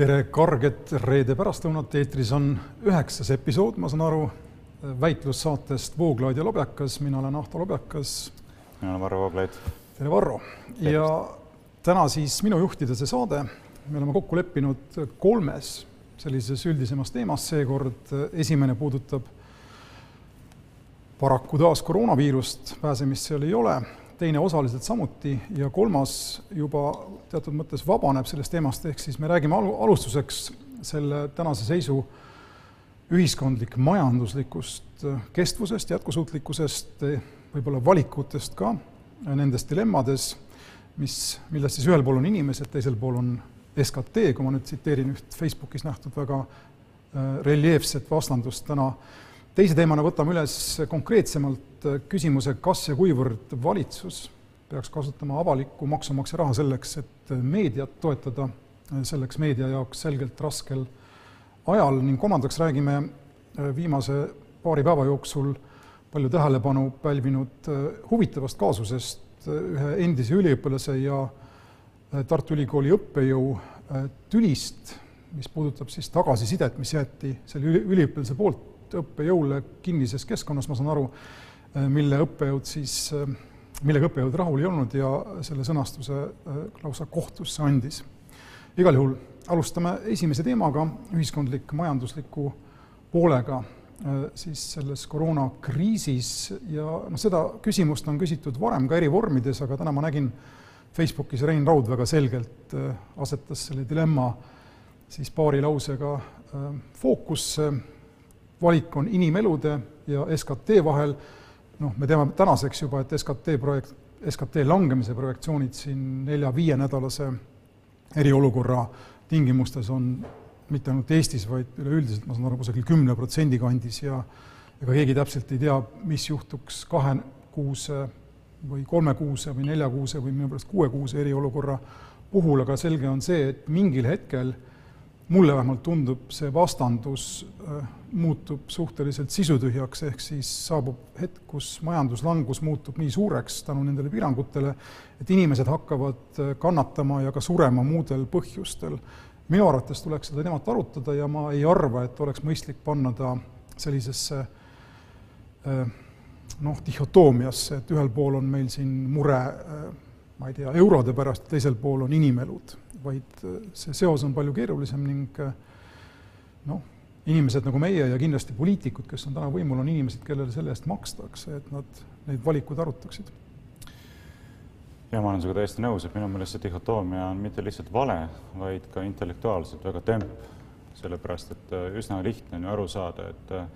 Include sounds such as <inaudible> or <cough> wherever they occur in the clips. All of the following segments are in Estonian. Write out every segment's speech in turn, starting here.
tere karget reede pärastlõunat, eetris on üheksas episood, ma saan aru, väitlussaatest Vooglaid ja Lobjakas, mina olen Ahto Lobjakas. mina olen Varro Vooglaid. tere, Varro! ja täna siis minu juhtida see saade, me oleme kokku leppinud kolmes sellises üldisemas teemas, seekord esimene puudutab paraku taas koroonaviirust, pääsemist seal ei ole teine osaliselt samuti ja kolmas juba teatud mõttes vabaneb sellest teemast, ehk siis me räägime alu-, alustuseks selle tänase seisu ühiskondlik majanduslikust kestvusest, jätkusuutlikkusest, võib-olla valikutest ka nendes dilemmades, mis, millest siis ühel pool on inimesed, teisel pool on SKT, kui ma nüüd tsiteerin üht Facebookis nähtud väga äh, reljeefset vastandust täna teise teemana võtame üles konkreetsemalt küsimuse, kas ja kuivõrd valitsus peaks kasutama avalikku maksumaksja raha selleks, et meediat toetada, selleks meedia jaoks selgelt raskel ajal. Ning kolmandaks räägime viimase paari päeva jooksul palju tähelepanu pälvinud huvitavast kaasusest ühe endise üliõpilase ja Tartu Ülikooli õppejõu tülist, mis puudutab siis tagasisidet, mis jäeti selle üliõpilase poolt õppejõule kinnises keskkonnas, ma saan aru, äh, mille õppejõud siis, äh, millega õppejõud rahul ei olnud ja selle sõnastuse äh, lausa kohtusse andis. igal juhul alustame esimese teemaga, ühiskondlik majandusliku poolega siis selles koroonakriisis ja noh, seda küsimust on küsitud varem ka eri vormides, aga täna ma nägin Facebookis Rein Raud väga selgelt asetas selle dilemma siis paari lausega fookusse valik on inimelude ja SKT vahel, noh, me teame tänaseks juba, et SKT projekt, SKT langemise projektsioonid siin nelja-viienädalase eriolukorra tingimustes on mitte ainult Eestis, vaid üleüldiselt, ma saan aru, kusagil kümne protsendi kandis ja ega keegi täpselt ei tea, mis juhtuks kahekuuse või kolmekuuse või neljakuuse või minu pärast kuuekuuse eriolukorra puhul, aga selge on see, et mingil hetkel mulle vähemalt tundub, see vastandus äh, muutub suhteliselt sisutühjaks, ehk siis saabub hetk, kus majanduslangus muutub nii suureks tänu nendele piirangutele, et inimesed hakkavad äh, kannatama ja ka surema muudel põhjustel. minu arvates tuleks seda teemat arutada ja ma ei arva, et oleks mõistlik panna ta sellisesse äh, noh, dihhotoomiasse, et ühel pool on meil siin mure äh, ma ei tea, eurode pärast, teisel pool on inimelud, vaid see seos on palju keerulisem ning noh, inimesed nagu meie ja kindlasti poliitikud, kes on täna võimul, on inimesed, kellele selle eest makstakse, et nad neid valikuid arutaksid. ja ma olen sinuga täiesti nõus, et minu meelest see dihhotoomia on mitte lihtsalt vale, vaid ka intellektuaalselt väga temp, sellepärast et äh, üsna lihtne on ju aru saada, et äh,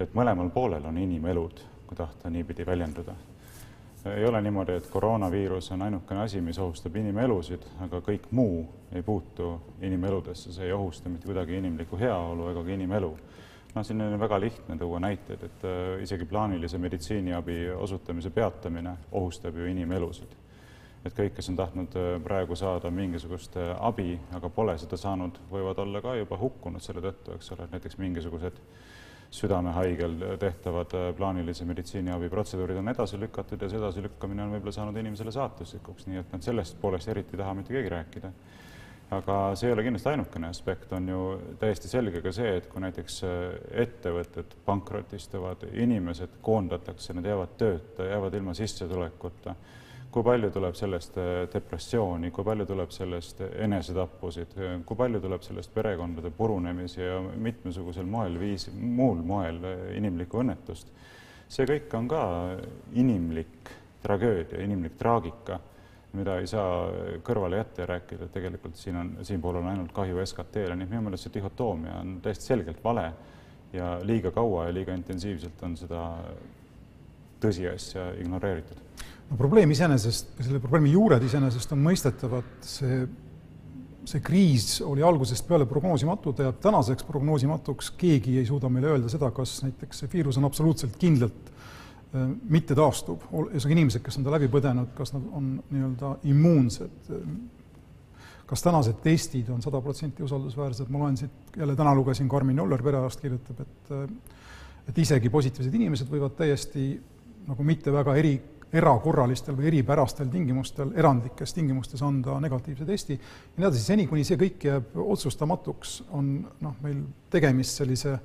et mõlemal poolel on inimelud, kui tahta niipidi väljenduda ei ole niimoodi, et koroonaviirus on ainukene asi, mis ohustab inimelusid, aga kõik muu ei puutu inimeludesse, see ei ohusta mitte kuidagi inimlikku heaolu ega ka inimelu. noh, siin on väga lihtne tuua näiteid, et äh, isegi plaanilise meditsiiniabi osutamise peatamine ohustab ju inimelusid. et kõik, kes on tahtnud äh, praegu saada mingisugust äh, abi, aga pole seda saanud, võivad olla ka juba hukkunud selle tõttu, eks ole, näiteks mingisugused südamehaigel tehtavad äh, plaanilise meditsiiniabi protseduurid on edasi lükatud ja see edasilükkamine on võib-olla saanud inimesele saatuslikuks, nii et nad sellest poolest eriti ei taha mitte keegi rääkida. aga see ei ole kindlasti ainukene aspekt, on ju täiesti selge ka see, et kui näiteks äh, ettevõtted pankrotistuvad, inimesed koondatakse, nad jäävad tööta, jäävad ilma sissetulekuta kui palju tuleb sellest äh, depressiooni, kui palju tuleb sellest enesetappusid, kui palju tuleb sellest perekondade purunemisi ja mitmesugusel moel viis, muul moel äh, inimlikku õnnetust. see kõik on ka inimlik tragöödia, inimlik traagika, mida ei saa kõrvale jätta ja rääkida, et tegelikult siin on, siinpool on ainult kahju SKT-le, nii et minu meelest see dihhotoomia on täiesti selgelt vale ja liiga kaua ja liiga intensiivselt on seda tõsiasja ignoreeritud no probleem iseenesest, selle probleemi juured iseenesest on mõistetavad, see, see kriis oli algusest peale prognoosimatu, ta jääb tänaseks prognoosimatuks, keegi ei suuda meile öelda seda, kas näiteks see viirus on absoluutselt kindlalt äh, mitte taastuv, ühesõnaga inimesed, kes on ta läbi põdenud, kas nad on nii-öelda immuunsed, kas tänased testid on sada protsenti usaldusväärsed, ma loen siit, jälle täna lugesin, Karmin Joller, perearst, kirjutab, et et isegi positiivsed inimesed võivad täiesti nagu mitte väga eri erakorralistel või eripärastel tingimustel, erandlikes tingimustes anda negatiivse testi. Ja nii edasi, seni kuni see kõik jääb otsustamatuks, on noh, meil tegemist sellise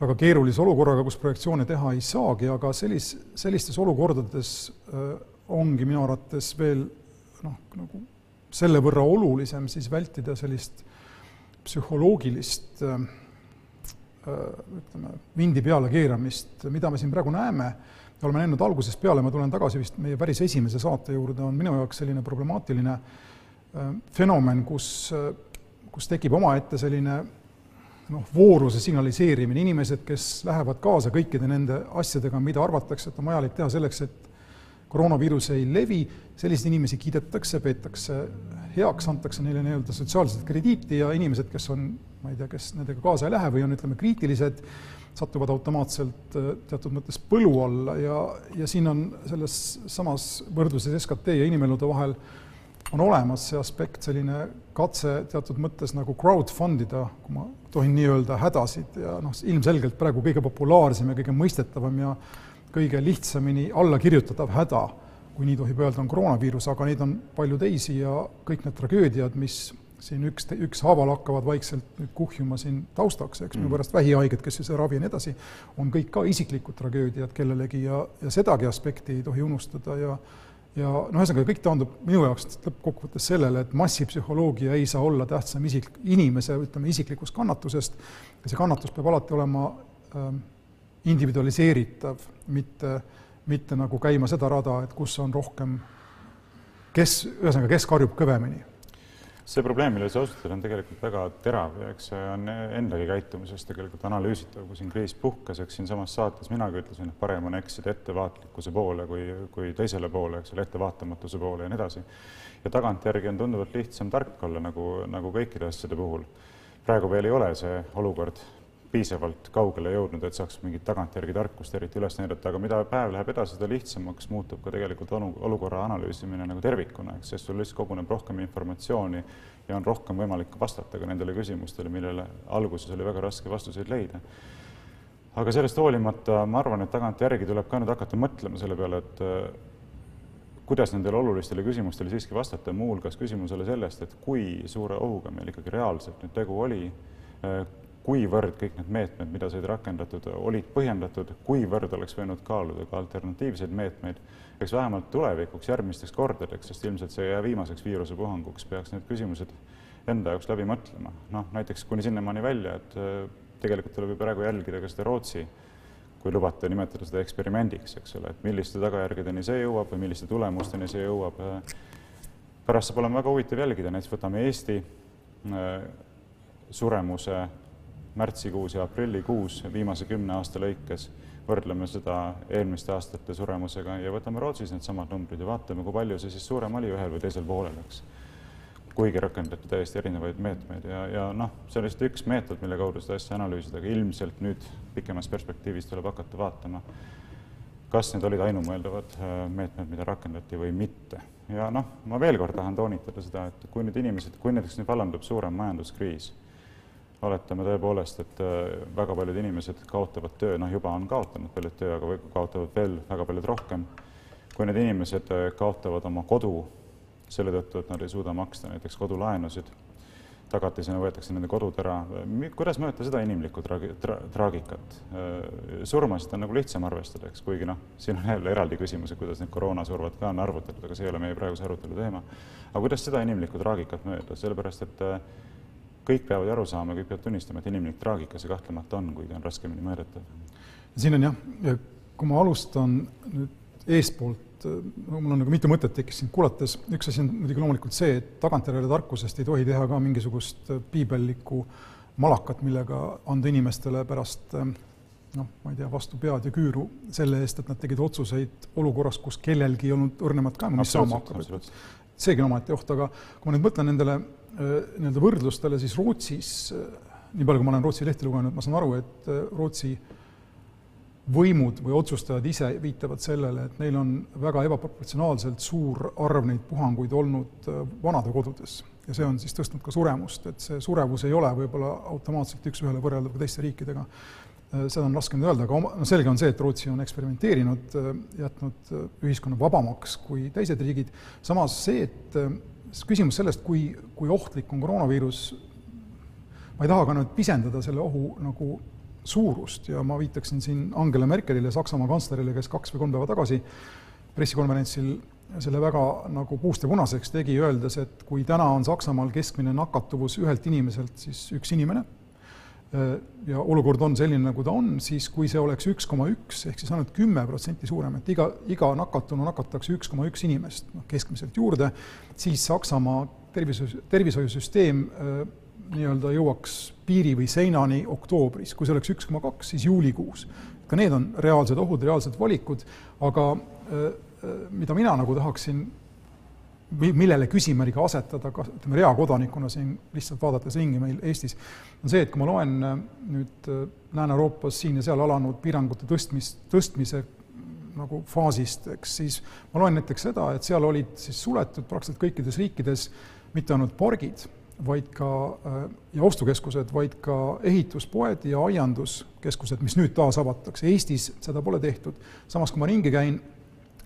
väga keerulise olukorraga, kus projektsioone teha ei saagi, aga sellis, sellistes olukordades äh, ongi minu arvates veel noh, nagu selle võrra olulisem siis vältida sellist psühholoogilist äh, äh, ütleme, vindi peale keeramist, mida me siin praegu näeme, me oleme näinud algusest peale, ma tulen tagasi vist meie päris esimese saate juurde, on minu jaoks selline problemaatiline äh, fenomen, kus, kus tekib omaette selline noh, vooruse signaliseerimine, inimesed, kes lähevad kaasa kõikide nende asjadega, mida arvatakse, et on vajalik teha selleks, et koroonaviirus ei levi, selliseid inimesi kiidetakse, peetakse heaks, antakse neile nii-öelda sotsiaalset krediiti ja inimesed, kes on, ma ei tea, kes nendega kaasa ei lähe või on, ütleme, kriitilised, satuvad automaatselt äh, teatud mõttes põlu alla ja, ja siin on selles samas võrdluses SKT ja inimelude vahel on olemas see aspekt, selline katse teatud mõttes nagu crowdfund ida, kui ma tohin nii öelda, hädasid ja noh, ilmselgelt praegu kõige populaarsem ja kõige mõistetavam ja kõige lihtsamini allakirjutatav häda, kui nii tohib öelda, on koroonaviirus, aga neid on palju teisi ja kõik need tragöödiad, mis siin üks, ükshaaval hakkavad vaikselt nüüd kuhjuma siin taustaks, eks minu mm. pärast vähihaiged, kes ei saa ravi ja nii edasi, on kõik ka isiklikud tragöödiad kellelegi ja, ja sedagi aspekti ei tohi unustada ja ja noh, ühesõnaga kõik taandub minu jaoks lõppkokkuvõttes sellele, et massipsühholoogia ei saa olla tähtsam isik, inimese, ütleme, isiklikust kannatusest ja see kannatus peab alati olema ähm, individualiseeritav, mitte, mitte nagu käima seda rada, et kus on rohkem, kes, ühesõnaga, kes karjub kõvemini see probleem, millele sa osutad, on tegelikult väga terav ja eks see on endagi käitumises tegelikult analüüsitav, kui siin kriis puhkes, eks siinsamas saates minagi ütlesin, et parem on eksida ettevaatlikkuse poole kui, kui teisele poole, eks ole, ettevaatamatuse poole ja nii edasi. ja tagantjärgi on tunduvalt lihtsam tark olla, nagu, nagu kõikide asjade puhul. praegu veel ei ole see olukord piisavalt kaugele jõudnud, et saaks mingit tagantjärgi tarkust eriti üles näidata, aga mida päev läheb edasi, seda lihtsamaks muutub ka tegelikult olukorra analüüsimine nagu tervikuna, eks, sest sul lihtsalt koguneb rohkem informatsiooni ja on rohkem võimalik vastata ka nendele küsimustele, millele alguses oli väga raske vastuseid leida. aga sellest hoolimata ma arvan, et tagantjärgi tuleb ka nüüd hakata mõtlema selle peale, et kuidas nendele olulistele küsimustele siiski vastata, muuhulgas küsimusele sellest, et kui suure ohuga meil ikkagi reaalselt nüüd tegu oli kuivõrd kõik need meetmed, mida said rakendatud, olid põhjendatud, kuivõrd oleks võinud kaaluda ka alternatiivseid meetmeid, eks vähemalt tulevikuks, järgmisteks kordadeks, sest ilmselt see ei jää viimaseks viirusepuhanguks, peaks need küsimused enda jaoks läbi mõtlema. noh, näiteks kuni sinnamaani välja, et äh, tegelikult tuleb ju praegu jälgida ka seda Rootsi, kui lubate nimetada seda eksperimendiks, eks ole, et milliste tagajärgedeni see jõuab või milliste tulemusteni see jõuab. pärast saab olema väga huvitav jälgida, näiteks võtame Eesti äh, suremuse märtsikuus ja aprillikuus viimase kümne aasta lõikes, võrdleme seda eelmiste aastate suremusega ja võtame Rootsis needsamad numbrid ja vaatame, kui palju see siis suurem oli ühel või teisel poolel, eks. kuigi rakendati täiesti erinevaid meetmeid ja, ja noh, see on lihtsalt üks meetod, mille kaudu seda asja analüüsida, aga ilmselt nüüd pikemas perspektiivis tuleb hakata vaatama, kas need olid ainumõeldavad äh, meetmed, mida rakendati või mitte. ja noh, ma veel kord tahan toonitada seda, et kui nüüd inimesed, kui näiteks nüüd vallandub suurem majanduskriis oletame tõepoolest, et äh, väga paljud inimesed kaotavad töö, noh, juba on kaotanud paljud töö, aga kaotavad veel väga paljud rohkem. kui need inimesed äh, kaotavad oma kodu selle tõttu, et nad ei suuda maksta näiteks kodulaenusid, tagatisena võetakse nende kodud ära, kuidas mõõta seda inimlikku traagi-, tra-, traagikat? Äh, surmasid on nagu lihtsam arvestada, eks, kuigi noh, siin on jälle eraldi küsimus, et kuidas need koroonasurvad ka on arvutatud, aga see ei ole meie praeguse arutelu teema. aga kuidas seda inimlikku traagikat mõõta, sellepärast et äh, kõik peavad aru saama, kõik peavad tunnistama, et inimlik traagika see kahtlemata on, kuigi on raskemini mõõdetav. siin on jah, kui ma alustan nüüd eespoolt, no mul on nagu mitu mõtet tekkis sind kuulates, üks asi on muidugi loomulikult see, et tagantjärele tarkusest ei tohi teha ka mingisugust piibellikku malakat, millega anda inimestele pärast noh, ma ei tea, vastu pead ja küüru selle eest, et nad tegid otsuseid olukorras, kus kellelgi ei olnud õrnemat ka, mis saama hakkab. seegi on omaette oht, aga kui ma nüüd mõtlen nendele nii-öelda võrdlustele, siis Rootsis, äh, nii palju, kui ma olen Rootsi lehti lugenud, ma saan aru, et äh, Rootsi võimud või otsustajad ise viitavad sellele, et neil on väga ebaproportsionaalselt suur arv neid puhanguid olnud vanadekodudes ja see on siis tõstnud ka suremust, et see surevus ei ole võib-olla automaatselt üks-ühele võrreldav teiste riikidega. seda on raske nüüd öelda, aga oma, no selge on see, et Rootsi on eksperimenteerinud, jätnud ühiskonna vabamaks kui teised riigid, samas see, et küsimus sellest, kui, kui ohtlik on koroonaviirus, ma ei taha ka nüüd pisendada selle ohu nagu suurust ja ma viitaksin siin Angela Merkelile, Saksamaa kantslerile, kes kaks või kolm päeva tagasi pressikonverentsil selle väga nagu puust ja punaseks tegi, öeldes, et kui täna on Saksamaal keskmine nakatuvus ühelt inimeselt siis üks inimene, ja olukord on selline, nagu ta on, siis kui see oleks üks koma üks, ehk siis ainult kümme protsenti suurem, et iga, iga nakatunu nakatakse üks koma üks inimest noh, keskmiselt juurde, siis Saksamaa tervishoiu, tervishoiusüsteem nii-öelda jõuaks piiri või seinani oktoobris, kui see oleks üks koma kaks, siis juulikuus. ka need on reaalsed ohud, reaalsed valikud, aga mida mina nagu tahaksin millele küsimärgiga asetada, ka ütleme, reakodanikuna siin lihtsalt vaadates ringi meil Eestis, on see, et kui ma loen nüüd Lääne-Euroopas siin ja seal alanud piirangute tõstmist, tõstmise nagu faasist, eks siis ma loen näiteks seda, et seal olid siis suletud praktiliselt kõikides riikides mitte ainult pargid, vaid ka ja ostukeskused, vaid ka ehituspoed ja aianduskeskused, mis nüüd taas avatakse. Eestis seda pole tehtud. samas, kui ma ringi käin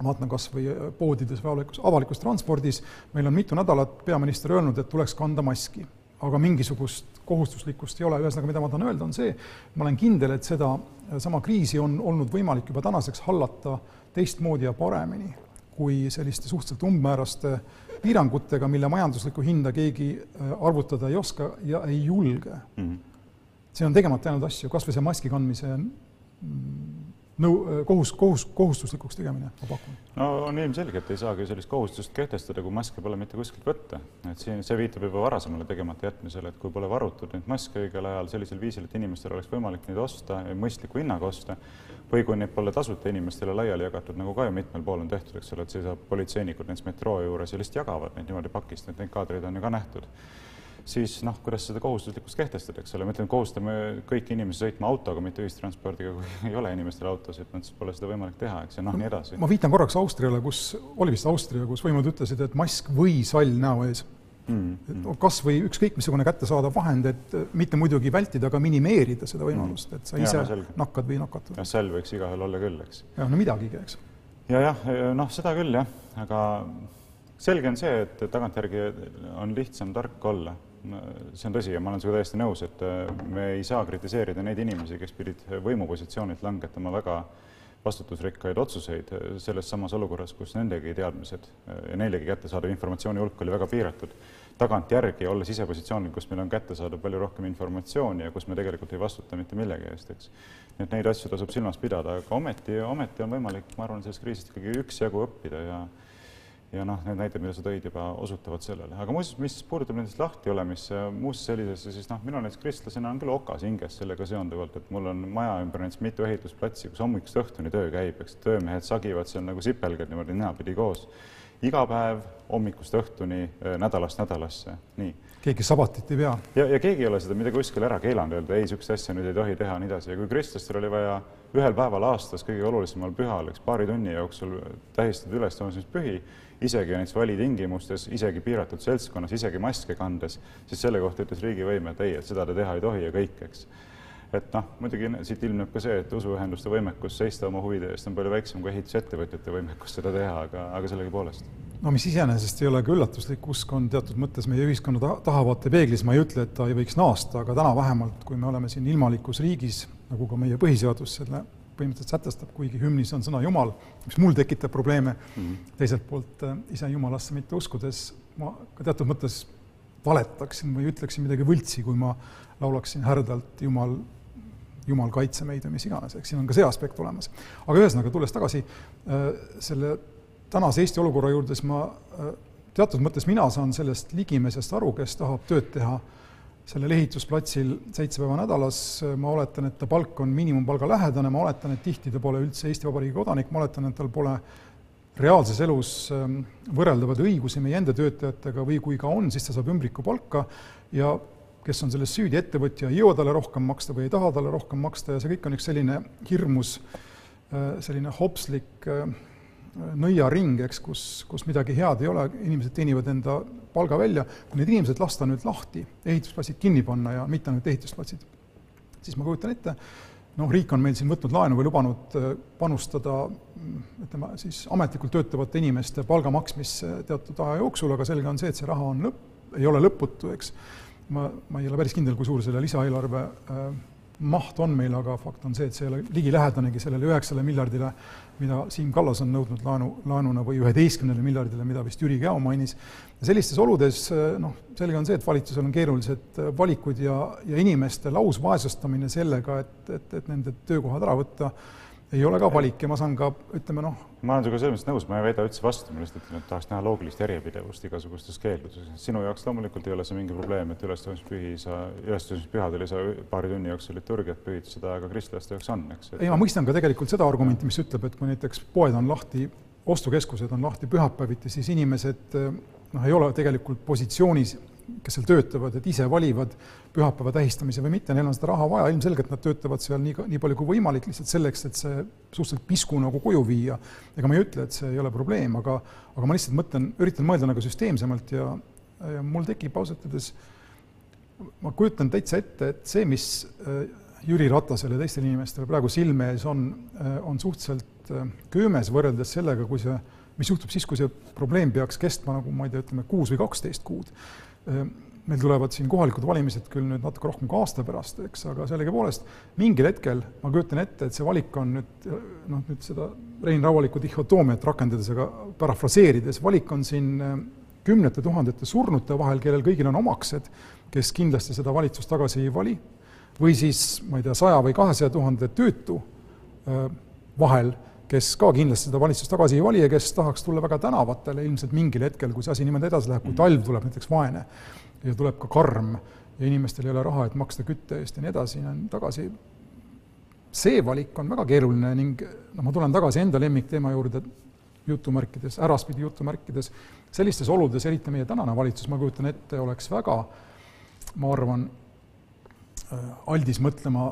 vaatan kas või poodides või avalikus, avalikus transpordis, meil on mitu nädalat peaminister öelnud, et tuleks kanda maski. aga mingisugust kohustuslikkust ei ole, ühesõnaga, mida ma tahan öelda, on see, ma olen kindel, et seda sama kriisi on olnud võimalik juba tänaseks hallata teistmoodi ja paremini kui selliste suhteliselt umbmääraste piirangutega, mille majanduslikku hinda keegi arvutada ei oska ja ei julge mm. -hmm. see on tegemata jäänud asju, kas või see maski kandmise nõu-, kohus, kohus, kohustuslikuks tegemine, ma pakun. no on ilmselge, et ei saagi sellist kohustust kehtestada, kui maske pole mitte kuskilt võtta. et siin, see viitab juba varasemale tegemata jätmisele, et kui pole varutud neid maske õigel ajal sellisel viisil, et inimestel oleks võimalik neid osta, mõistliku hinnaga osta, või kui neid pole tasuta inimestele laiali jagatud, nagu ka ju mitmel pool on tehtud, eks ole, et seisab politseinikud näiteks metroo juures ja lihtsalt jagavad neid niimoodi pakist, et neid kaadreid on ju ka nähtud siis noh, kuidas seda kohustuslikkust kehtestada, eks ole, ma ütlen, kohustame kõiki inimesi sõitma autoga, mitte ühistranspordiga, kui <laughs> ei ole inimestel autosid, siis pole seda võimalik teha, eks, ja noh, nii edasi. ma viitan korraks Austriale, kus, oli vist Austria, kus võimud ütlesid, et mask või sall näo ees mm,. Mm. kas või ükskõik missugune kättesaadav vahend, et mitte muidugi vältida, aga minimeerida seda võimalust, et sa ise ja, no, nakkad või nakatud. jah, sall võiks igaühel olla küll, eks. jah, no midagigi, eks. ja jah, noh, seda küll jah, aga selge on see, et tagantjärgi on lihtsam tark olla see on tõsi ja ma olen sinuga täiesti nõus, et äh, me ei saa kritiseerida neid inimesi, kes pidid võimupositsioonilt langetama väga vastutusrikkaid otsuseid äh, selles samas olukorras, kus nendegi teadmised äh, ja neilegi kättesaadav informatsiooni hulk oli väga piiratud. tagantjärgi, olles ise positsioonil, kus meil on kättesaadav palju rohkem informatsiooni ja kus me tegelikult ei vastuta mitte millegi eest, eks. nii et neid asju tasub silmas pidada, aga ometi, ometi on võimalik, ma arvan, sellest kriisist ikkagi üksjagu õppida ja ja noh, need näited, mida sa tõid, juba osutavad sellele. aga muuseas, mis puudutab nendest lahtiolemisse, muusse sellisesse, siis noh, minul näiteks kristlasena on küll okas hinges sellega seonduvalt, et mul on maja ümber näiteks mitu ehitusplatsi, kus hommikust õhtuni töö käib, eks töömehed sagivad seal nagu sipelgad niimoodi ninapidi koos. Iga päev hommikust õhtuni, nädalast nädalasse, nii keegi sabatit ei pea. ja, ja keegi ei ole seda midagi kuskil ära keelanud, öelda ei, niisugust asja nüüd ei tohi teha, nii edasi ja kui kristlastel oli vaja ühel päeval aastas kõige olulisemal pühal, eks paari tunni jooksul tähistada ülestõusmispühi, isegi näiteks valitingimustes, isegi piiratud seltskonnas, isegi maske kandes, siis selle kohta ütles riigivõim, et ei, et seda te teha ei tohi ja kõik, eks. Et noh, muidugi siit ilmneb ka see, et usuühenduste võimekus seista oma huvide eest on palju väiksem kui ehitusettevõtjate võimekus seda teha, aga, aga sellegipoolest no mis iseenesest ei ole ka üllatuslik, usk on teatud mõttes meie ühiskonna ta tahavaatepeeglis, ma ei ütle, et ta ei võiks naasta, aga täna vähemalt, kui me oleme siin ilmalikus riigis, nagu ka meie põhiseadus selle põhimõtteliselt sätestab, kuigi hümnis on sõna Jumal, mis mul tekitab probleeme mm, -hmm. teiselt poolt äh, ise Jumalasse mitte uskudes ma ka teatud mõttes valetaksin või ütleksin midagi võltsi, kui ma laulaksin härdalt Jumal, Jumal kaitse meid või mis iganes, eks siin on ka see aspekt olemas. aga ühesõnaga, tulles tagasi äh, selle tänase Eesti olukorra juurde, siis ma äh, teatud mõttes mina saan sellest ligimesest aru, kes tahab tööd teha sellel ehitusplatsil seitse päeva nädalas, ma oletan, et ta palk on miinimumpalga lähedane, ma oletan, et tihti ta pole üldse Eesti Vabariigi kodanik, ma oletan, et tal pole reaalses elus ähm, võrreldavaid õigusi meie enda töötajatega või kui ka on, siis ta saab ümbrikupalka ja kes on selles süüdi, ettevõtja ei jõua talle rohkem maksta või ei taha talle rohkem maksta ja see kõik on üks selline hirmus, äh, selline hopslik äh, nõiaring, eks, kus, kus midagi head ei ole, inimesed teenivad enda palga välja, kui need inimesed lasta nüüd lahti, ehitusplatsid kinni panna ja mitte ainult ehitusplatsid, siis ma kujutan ette, noh, riik on meil siin võtnud laenu või lubanud äh, panustada ütleme siis ametlikult töötavate inimeste palga maksmisse teatud aja jooksul, aga selge on see, et see raha on lõpp, ei ole lõputu, eks. Ma, ma ei ole päris kindel, kui suur selle lisaeelarve äh, maht on meil, aga fakt on see, et see ei ole ligilähedanegi sellele üheksale miljardile, mida Siim Kallas on nõudnud laenu, laenuna või üheteistkümnele miljardile, mida vist Jüri Käo mainis. sellistes oludes noh, selge on see, et valitsusel on keerulised valikud ja, ja inimeste lausvaesustamine sellega, et, et, et nende töökohad ära võtta ei ole ka valik ja ma saan ka, ütleme noh. ma olen sinuga selles mõttes nõus, ma ei väida üldse vastu, ma lihtsalt ütlen, et tahaks näha loogilist järjepidevust igasugustes keeldudes. sinu jaoks loomulikult ei ole see mingi probleem, et ülestõusmispühi sa, ülestõusmispühadel ei saa paari tunni jooksul liturgiat pühida, seda aga kristlaste jaoks on, eks et.... ei, ma mõistan ka tegelikult seda argumenti, mis ütleb, et kui näiteks poed on lahti, ostukeskused on lahti pühapäeviti, siis inimesed noh, ei ole tegelikult positsioonis kes seal töötavad, et ise valivad pühapäeva tähistamise või mitte, neil on seda raha vaja, ilmselgelt nad töötavad seal nii, nii palju kui võimalik lihtsalt selleks, et see suhteliselt pisku nagu koju viia. ega ma ei ütle, et see ei ole probleem, aga, aga ma lihtsalt mõtlen, üritan mõelda nagu süsteemsemalt ja, ja mul tekib ausalt öeldes, ma kujutan täitsa ette, et see, mis äh, Jüri Ratasel ja teistel inimestel praegu silme ees on, äh, on suhteliselt äh, köömes võrreldes sellega, kui see, mis juhtub siis, kui see probleem peaks kestma nagu ma ei tea, ütleme kuus või kaksteist kuud. Meil tulevad siin kohalikud valimised küll nüüd natuke rohkem kui aasta pärast, eks, aga sellegipoolest mingil hetkel ma kujutan ette, et see valik on nüüd noh, nüüd seda Rein Raualiku dihhotoomiat rakendades, aga parafraseerides, valik on siin kümnete tuhandete surnute vahel, kellel kõigil on omaksed, kes kindlasti seda valitsust tagasi ei vali, või siis ma ei tea, saja või kahesaja tuhande töötu vahel kes ka kindlasti seda valitsust tagasi ei vali ja kes tahaks tulla väga tänavatele ilmselt mingil hetkel, kui see asi niimoodi edasi läheb, kui talv tuleb näiteks vaene ja tuleb ka karm ja inimestel ei ole raha, et maksta kütte eest ja nii edasi, tagasi. see valik on väga keeruline ning noh, ma tulen tagasi enda lemmikteema juurde, jutumärkides, äraspidi jutumärkides, sellistes oludes, eriti meie tänane valitsus, ma kujutan ette, oleks väga, ma arvan, äh, aldis mõtlema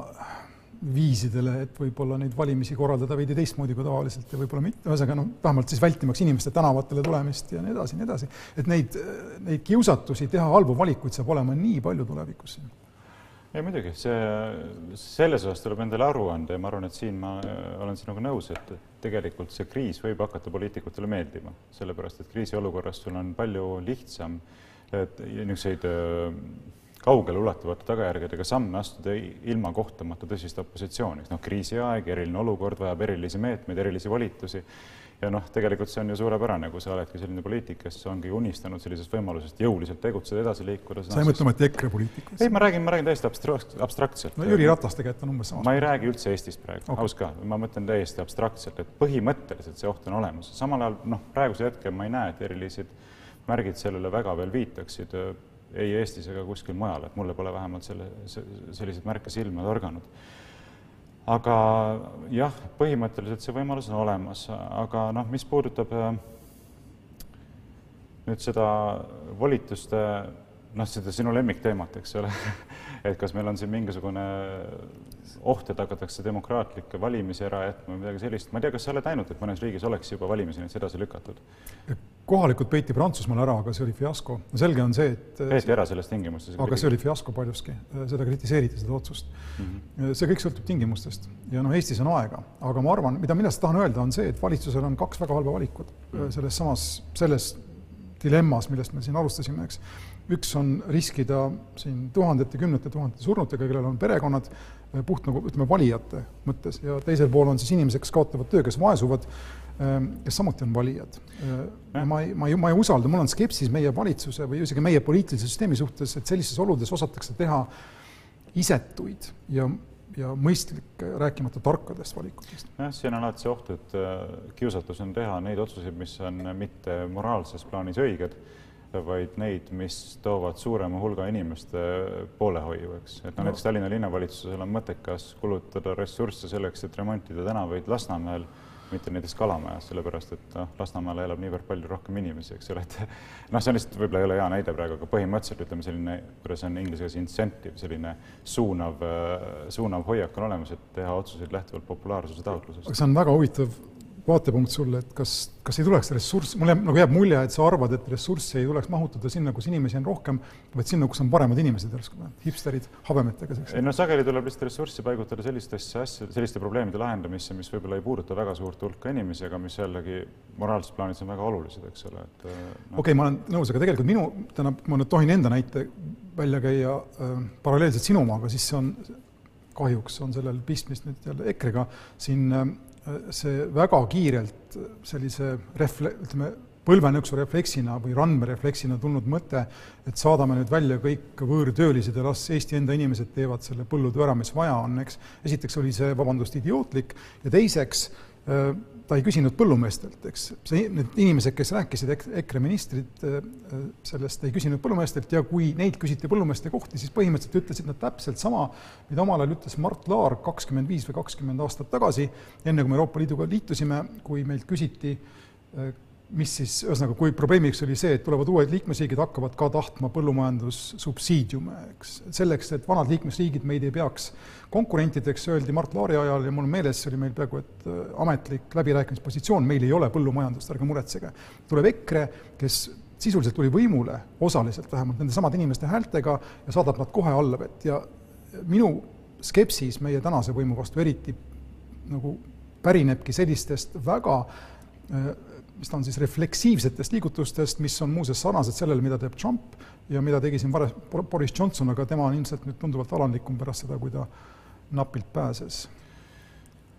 viisidele, et võib-olla neid valimisi korraldada veidi teistmoodi kui tavaliselt ja võib-olla mitte, ühesõnaga noh, vähemalt siis vältimaks inimeste tänavatele tulemist ja nii edasi, nii edasi. et neid, neid kiusatusi teha halbu valikuid saab olema nii palju tulevikus ei muidugi, see, selles osas tuleb endale aru anda ja ma arvan, et siin ma olen sinuga nõus, et tegelikult see kriis võib hakata poliitikutele meeldima, sellepärast et kriisiolukorras sul on palju lihtsam niisuguseid kaugeleulatuvate tagajärgedega samme astuda ilma kohtamata tõsist opositsiooni. noh, kriisiaeg, eriline olukord vajab erilisi meetmeid, erilisi volitusi ja noh, tegelikult see on ju suurepärane, kui sa oledki selline poliitik, kes ongi unistanud sellisest võimalusest jõuliselt tegutseda, edasi liikuda. sa ei mõtle ometi EKRE poliitikast? ei, ma räägin, ma räägin täiesti abstrakt, abstraktselt. no Jüri Ratas tegelikult on umbes samas. ma ei räägi üldse Eestist praegu okay., aus ka, ma mõtlen täiesti abstraktselt, et põhimõtteliselt see oht on olemas. samal ajal noh, praegusel hetkel ma ei näe, et erilised märgid sellele väga veel viitaksid ei Eestis ega kuskil mujal, et mulle pole vähemalt selle, selliseid märke silma torganud. aga jah, põhimõtteliselt see võimalus on olemas, aga noh, mis puudutab äh, nüüd seda volituste, noh, seda sinu lemmikteemat, eks ole <laughs> et kas meil on siin mingisugune oht, et hakatakse demokraatlikke valimisi ära jätma või midagi sellist. ma ei tea, kas sa oled näinud, et mõnes riigis oleks juba valimisi näiteks edasi lükatud? Kohalikult peiti Prantsusmaal ära, aga see oli fiasko. selge on see, et peeti ära selles tingimustes? aga see oli fiasko paljuski, seda kritiseeriti, seda otsust mm. -hmm. see kõik sõltub tingimustest ja noh, Eestis on aega, aga ma arvan, mida, millest tahan öelda, on see, et valitsusel on kaks väga halba valikut mm -hmm. selles samas, selles dilemmas, millest me siin alustasime, eks üks on riskida siin tuhandete, kümnete tuhandete surnutega, kellel on perekonnad puht nagu ütleme, valijate mõttes ja teisel pool on siis inimesed, kes kaotavad töö, kes vaesuvad, kes samuti on valijad. Eh, ma ei, ma ei, ma ei usalda, mul on skepsis meie valitsuse või isegi meie poliitilise süsteemi suhtes, et sellistes oludes osatakse teha isetuid ja ja mõistlikke, rääkimata tarkadest valikutest. jah, siin on alati see oht, et kiusatus on teha neid otsuseid, mis on mitte moraalses plaanis õiged vaid neid, mis toovad suurema hulga inimeste poolehoiu, eks. et no näiteks Tallinna linnavalitsusel on mõttekas kulutada ressursse selleks, et remontida tänavaid Lasnamäel, mitte näiteks Kalamajas, sellepärast et noh, Lasnamäel elab niivõrd palju rohkem inimesi, eks ole, et <laughs> noh, see on lihtsalt võib-olla ei ole hea näide praegu, aga põhimõtteliselt ütleme selline, kuidas on inglise keeles incentive, selline suunav, suunav hoiak on olemas, et teha otsuseid lähtuvalt populaarsuse taotlusest. see on väga huvitav vaatepunkt sulle, et kas, kas ei tuleks ressurss, mulle nagu jääb mulje, et sa arvad, et ressurssi ei tuleks mahutada sinna, kus inimesi on rohkem, vaid sinna, kus on paremad inimesed järsku, hipsterid habemetega. ei no sageli tuleb lihtsalt ressurssi paigutada sellistesse asja, selliste probleemide lahendamisse, mis võib-olla ei puuduta väga suurt hulka inimesi, aga mis jällegi moraalses plaanis on väga olulised, eks ole, et no.. okei okay,, ma olen nõus, aga tegelikult minu, tähendab, ma nüüd tohin enda näite välja käia äh, paralleelselt sinu omaga, siis see on kahjuks on sellel pistmist nüüd jälle EKRE-ga, siin äh, see väga kiirelt sellise refle-, ütleme, põlvenõksu refleksina või randmerefleksina tulnud mõte, et saadame nüüd välja kõik võõrtöölised ja las Eesti enda inimesed teevad selle põllutöö ära, mis vaja on, eks. esiteks oli see, vabandust, idiootlik ja teiseks äh, ta ei küsinud põllumeestelt, eks, see, need inimesed, kes rääkisid, EKRE ministrid äh, sellest, ei küsinud põllumeestelt ja kui neid küsiti põllumeeste kohti, siis põhimõtteliselt ütlesid nad täpselt sama, mida omal ajal ütles Mart Laar kakskümmend viis või kakskümmend aastat tagasi, enne kui me Euroopa Liiduga liitusime, kui meilt küsiti äh, mis siis, ühesõnaga, kui probleemiks oli see, et tulevad uued liikmesriigid, hakkavad ka tahtma põllumajandussubsiidiume, eks. selleks, et vanad liikmesriigid meid ei peaks konkurentideks, öeldi Mart Laari ajal ja mul on meeles, see oli meil peaaegu et äh, ametlik läbirääkimispositsioon, meil ei ole põllumajandust, ärge muretsege. tuleb EKRE, kes sisuliselt tuli võimule, osaliselt vähemalt, nendesamade inimeste häältega ja saadab nad kohe allavett ja minu skepsis meie tänase võimu vastu eriti nagu pärinebki sellistest väga äh, mis ta on siis refleksiivsetest liigutustest, mis on muuseas sarnased sellele, mida teeb Trump ja mida tegi siin varem Boris Johnson, aga tema on ilmselt nüüd tunduvalt alandlikum pärast seda, kui ta napilt pääses.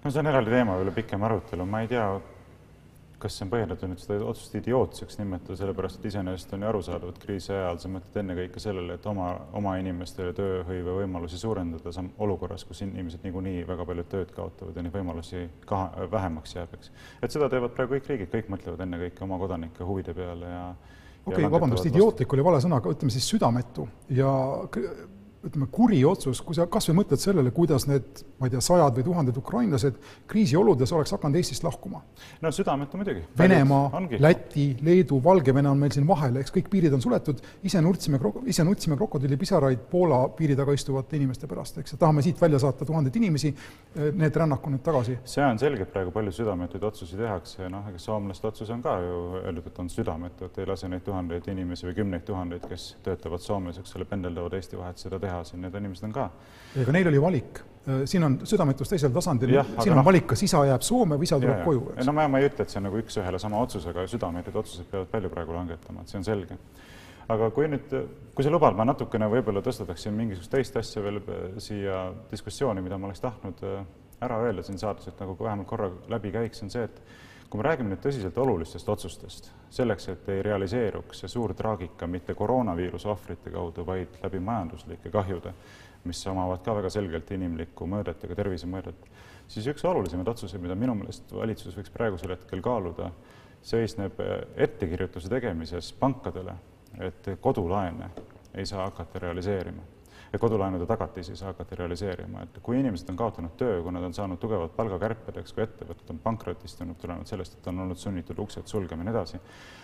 no see on eraldi teema, üle pikem arutelu, ma ei tea, kas see on põhjendatud nüüd seda otsust idiootseks nimetada, sellepärast et iseenesest on ju arusaadav, et kriisi ajal sa mõtled ennekõike sellele, et oma, oma inimestele tööhõive võimalusi suurendada sam-, olukorras, kus inimesed niikuinii väga paljud tööd kaotavad ja neid võimalusi ka vähemaks jääb, eks. et seda teevad praegu kõik riigid, kõik mõtlevad ennekõike oma kodanike huvide peale ja okei okay,, vabandust, idiootlik oli vale sõna, aga ütleme siis südametu ja ütleme, kuri otsus, kui sa kas või mõtled sellele, kuidas need, ma ei tea, sajad või tuhanded ukrainlased kriisioludes oleks hakanud Eestist lahkuma. no südametu muidugi. Venemaa, Läti, Leedu, Valgevene on meil siin vahel, eks kõik piirid on suletud, ise nutsime, ise nutsime krokodillipisaraid Poola piiri taga istuvate inimeste pärast, eks, ja tahame siit välja saata tuhandeid inimesi, need rännaku nüüd tagasi. see on selge, praegu palju südametuid otsusi tehakse. Ja noh, ega soomlaste otsus on ka ju öeldud, et on südametu, et ei lase neid tuhandeid inimesi või kümneid tuhandeid, kes töötavad Soomes, eks ole, pendeldavad Eesti vahet, seda teha siin, need inimesed on ka. ega neil oli valik, äh, siin on südametus teisel tasandil, siin on no, valik, kas isa jääb Soome või isa tuleb jah, koju. no ma, ma ei ütle, et see on nagu üks-ühele sama otsus, aga südametuid otsuseid peavad palju praegu langetama, et see on selge. aga kui nüüd, kui sa lubad, ma natukene võib-olla tõstataksin mingisugust teist asja veel äh, siia diskussiooni, mida ma oleks tahtnud äh, ära öelda siin saates, et nagu vähemalt korra läbi käiks, on see, et kui me räägime nüüd tõsiselt olulistest otsustest, selleks, et ei realiseeruks see suur traagika mitte koroonaviiruse ohvrite kaudu, vaid läbi majanduslike kahjude, mis omavad ka väga selgelt inimlikku mõõdet ja ka tervisemõõdet, siis üks olulisemaid otsuseid, mida minu meelest valitsus võiks praegusel hetkel kaaluda, seisneb ettekirjutuse tegemises pankadele, et kodulaene ei saa hakata realiseerima ja kodulaenude tagatisi ei saa hakata realiseerima, et kui inimesed on kaotanud töö, kui nad on saanud tugevad palgakärped, eks, kui ettevõtted on pankrotistunud tulenevalt sellest, et on olnud sunnitud uksed sulgema ja nii edasi,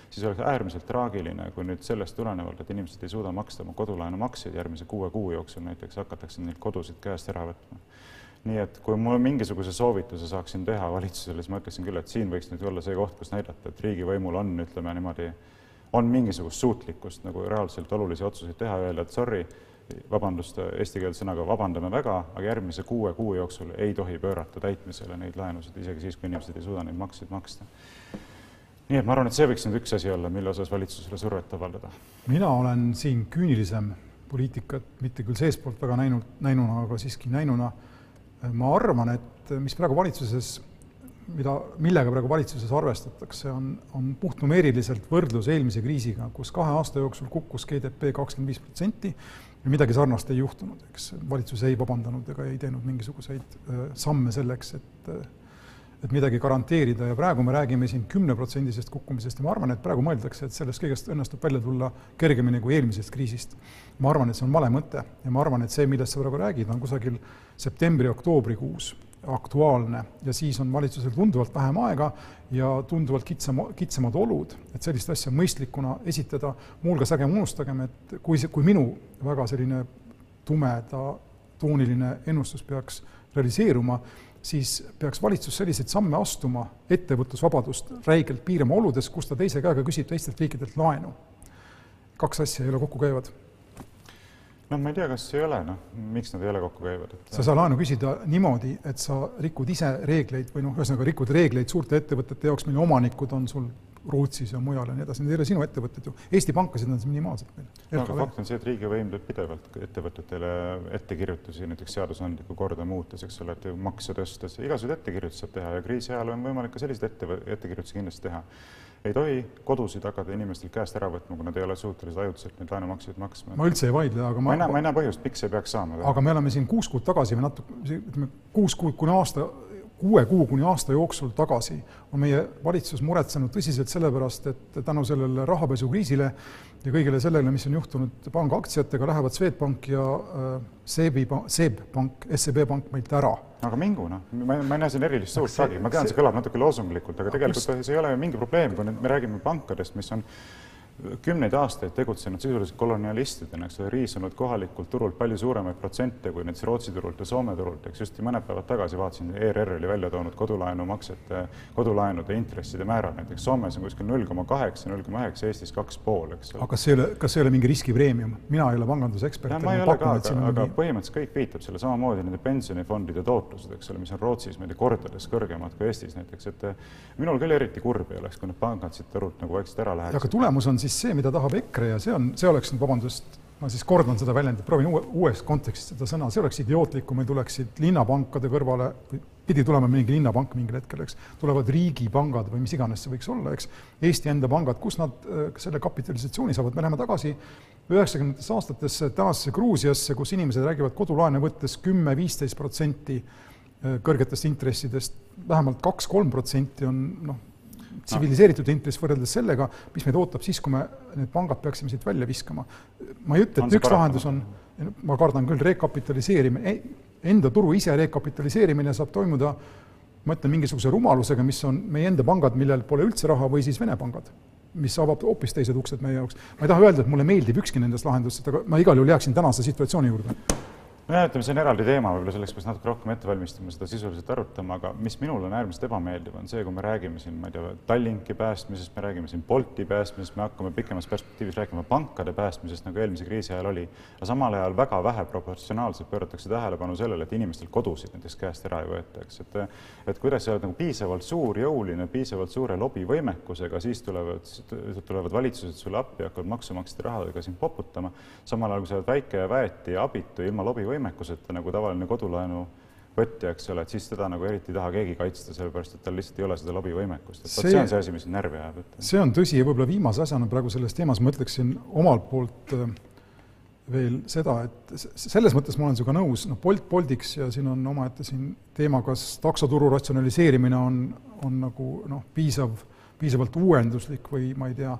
siis oleks äärmiselt traagiline, kui nüüd sellest tulenevalt, et inimesed ei suuda maksta oma kodulaenumakseid järgmise kuue kuu jooksul näiteks, hakatakse neilt kodusid käest ära võtma. Nii et kui ma mingisuguse soovituse saaksin teha valitsusele, siis ma ütleksin küll, et siin võiks nüüd olla see koht, kus näidata, et riigivõimul on, ütleme niimoodi, on mingisugust suutlikkust nagu reaalselt olulisi otsuseid teha, öelda, et sorry, vabandust, eestikeelse sõnaga vabandame väga, aga järgmise kuue kuu jooksul ei tohi pöörata täitmisele neid laenusid, isegi siis, kui inimesed ei suuda neid makseid maksta. nii et ma arvan, et see võiks nüüd üks asi olla, mille osas valitsusele survet avaldada. mina olen siin küünilisem poliitikat, mitte küll seestpoolt väga näinud, näinuna, aga siiski näinuna. ma arvan, et mis praegu valitsuses mida, millega praegu valitsuses arvestatakse, on, on puhtnumeeriliselt võrdlus eelmise kriisiga, kus kahe aasta jooksul kukkus GDP kakskümmend viis protsenti midagi sarnast ei juhtunud, eks valitsus ei vabandanud ega ei teinud mingisuguseid samme selleks, et et midagi garanteerida ja praegu me räägime siin kümneprotsendisest kukkumisest ja ma arvan, et praegu mõeldakse, et sellest kõigest õnnestub välja tulla kergemini kui eelmisest kriisist. ma arvan, et see on vale mõte ja ma arvan, et see, millest sa praegu räägid, on kusagil septembri-oktoobrikuus aktuaalne ja siis on valitsusel tunduvalt vähem aega ja tunduvalt kitsam, kitsamad olud, et sellist asja mõistlikuna esitada, muuhulgas ärgem unustagem, et kui see, kui minu väga selline tumeda tooniline ennustus peaks realiseeruma, siis peaks valitsus selliseid samme astuma, ettevõtlusvabadust räigelt piirama oludes, kus ta teise käega küsib teistelt riikidelt laenu. kaks asja ei ole kokkukäivad noh, ma ei tea, kas ei ole, noh, miks nad ei ole kokku käivad, et sa ei saa laenu küsida niimoodi, et sa rikud ise reegleid või noh, ühesõnaga rikud reegleid suurte ettevõtete jaoks, mille omanikud on sul Rootsis ja mujal ja nii edasi, need ei ole sinu ettevõtted ju. Eesti pankasid on minimaalselt meil. no aga fakt on see, et riigivõim teeb pidevalt ettevõtetele ettekirjutusi näiteks seadusandlikku korda muutes, eks ole, et makse tõstes, igasuguseid ettekirjutusi saab teha ja kriisi ajal on võimalik ka selliseid ette, ettekirjutusi kindlasti teha ei tohi kodusid hakata inimestelt käest ära võtma, kui nad ei ole suutelised ajutiselt neid laenumakseid maksma. ma üldse ei vaidle, aga ma, ma ei näe, ma ei näe põhjust, miks ei peaks saama. aga me oleme siin kuus kuud tagasi või natuke, ütleme kuus kuud kuni aasta, kuue kuu kuni aasta jooksul tagasi on meie valitsus muretsenud tõsiselt sellepärast, et tänu sellele rahapesukriisile ja kõigele sellele, mis on juhtunud panga aktsiatega, lähevad Swedbank ja äh, SEB-i, SEB pank, SEB pank meilt ära. Aga mingu noh, ma, ma ei näe siin erilist suurt saagi, ma tean, see kõlab natuke loosunglikult, aga tegelikult see ei ole ju mingi probleem, kui nüüd me räägime pankadest, mis on kümneid aastaid tegutsenud sisuliselt kolonialistidena, eks ole, riisunud kohalikult turult palju suuremaid protsente kui näiteks Rootsi turult ja Soome turult, eks just mõned päevad tagasi vaatasin, ERR oli välja toonud kodulaenumaksete, kodulaenude intresside määrad, näiteks Soomes on kuskil null koma kaheksa, null koma üheksa, Eestis kaks pool, eks ole. aga kas see ei ole, kas see ei ole mingi riskipreemium? mina ei ole pangandusekspert. ma ei ole ka, aga, aga mingi... põhimõtteliselt kõik viitab selle samamoodi nende pensionifondide tootlused, eks ole, mis on Rootsis, ma ei tea, kordades kõrgemad kui Eestis näiteks, et minul küll eriti kurb ei oleks, kui need pangad siit turult nagu vaikselt ära läheksid. aga tulemus on siis see, mida tahab EKRE ja see on, see oleks nüüd, vabandust, ma siis kordan seda väljendit, proovin uue, uues kontekstis seda sõna, see oleks idiootlik, kui meil tuleksid linnapankade kõrvale, pidi tulema mingi linnapank mingil hetkel, eks, tulevad riigipangad või mis iganes see võiks olla, eks, Eesti enda pangad, kus nad äh, selle kapitalisatsiooni saavad, me läheme tagasi üheksakümnendatesse aastatesse tänasesse Gruusiasse, kus inimesed räägivad kodulaene võttes kümme, viisteist protsenti äh, kõrgetest intressidest, vähemalt kaks-kolm protsenti on noh, tsiviliseeritud intress võrreldes sellega, mis meid ootab siis, kui me need pangad peaksime siit välja viskama. ma ei ütle, et üks lahendus on, ma kardan küll, rekapitaliseerimine, enda turu ise rekapitaliseerimine saab toimuda ma ütlen mingisuguse rumalusega, mis on meie enda pangad, millel pole üldse raha, või siis Vene pangad, mis avab hoopis teised uksed meie jaoks. ma ei taha öelda, et mulle meeldib ükski nendest lahendustest, aga ma igal juhul jääksin tänase situatsiooni juurde nojah, ütleme, see on eraldi teema, võib-olla selleks peaks natuke rohkem ette valmistama, seda sisuliselt arutama, aga mis minul on äärmiselt ebameeldiv, on see, kui me räägime siin, ma ei tea, Tallinki päästmisest, me räägime siin Bolti päästmisest, me hakkame pikemas perspektiivis rääkima pankade päästmisest, nagu eelmise kriisi ajal oli. aga samal ajal väga vähe proportsionaalselt pööratakse tähelepanu sellele, et inimestel kodusid näiteks käest ära ei võeta, eks, et et kuidas sa oled nagu piisavalt suur, jõuline, piisavalt suure lobivõimekusega, siis tulevad, tulevad valitsused sulle appi, hakkavad maksumaksjate rahadega sind poputama, samal ajal kui sa oled väike ja väeti ja abitu ilma lobivõimekuseta, võimekuseta nagu tavaline kodulaenu võtja, eks ole, et siis teda nagu eriti ei taha keegi kaitsta, sellepärast et tal lihtsalt ei ole seda lobivõimekust, et see, see on see asi, mis närvi ajab. see on tõsi ja võib-olla viimase asjana praegu selles teemas ma ütleksin omalt poolt äh, veel seda, et selles mõttes ma olen sinuga nõus, noh, Bolt Boltiks ja siin on omaette siin teema, kas taksoturu ratsionaliseerimine on, on nagu noh, piisav, piisavalt uuenduslik või ma ei tea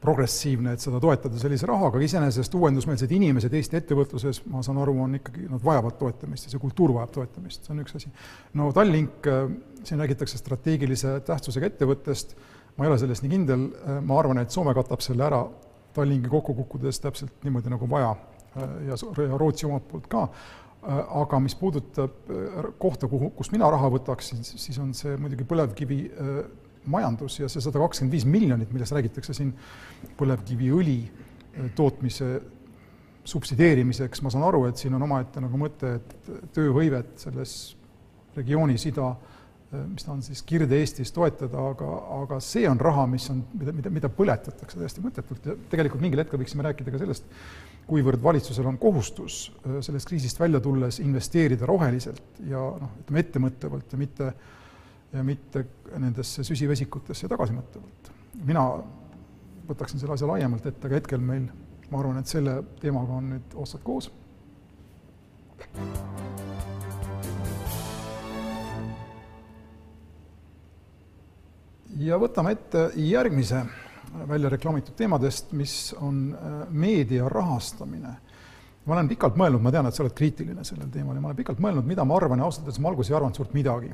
progressiivne, et seda toetada sellise rahaga, iseenesest uuendusmeelsed inimesed Eesti ettevõtluses, ma saan aru, on ikkagi, nad vajavad toetamist ja see kultuur vajab toetamist, see on üks asi. no Tallink, äh, siin räägitakse strateegilise tähtsusega ettevõttest, ma ei ole selles nii kindel, äh, ma arvan, et Soome katab selle ära Tallinki kokku kukkudes täpselt niimoodi, nagu vaja äh, ja, Rootsi omalt poolt ka, aga mis puudutab kohta, kuhu, kust mina raha võtaksin, siis on see muidugi põlevkivi majandus ja see sada kakskümmend viis miljonit, millest räägitakse siin põlevkiviõli äh, tootmise subsideerimiseks, ma saan aru, et siin on omaette nagu mõte, et tööhõivet selles regioonis ida, äh, mis ta on siis Kirde-Eestis toetada, aga, aga see on raha, mis on, mida, mida, mida põletatakse täiesti mõttetult. Ja tegelikult mingil hetkel võiksime rääkida ka sellest, kuivõrd valitsusel on kohustus äh, sellest kriisist välja tulles investeerida roheliselt ja noh, ütleme ettemõtlevalt ja mitte äh, ja mitte nendesse süsivesikutesse tagasimõtlevalt. mina võtaksin selle asja laiemalt ette, aga hetkel meil, ma arvan, et selle teemaga on nüüd otsad koos. ja võtame ette järgmise välja reklaamitud teemadest, mis on äh, meedia rahastamine. ma olen pikalt mõelnud, ma tean, et sa oled kriitiline sellel teemal ja ma olen pikalt mõelnud, mida ma arvan ja ausalt öeldes ma alguses ei arvanud suurt midagi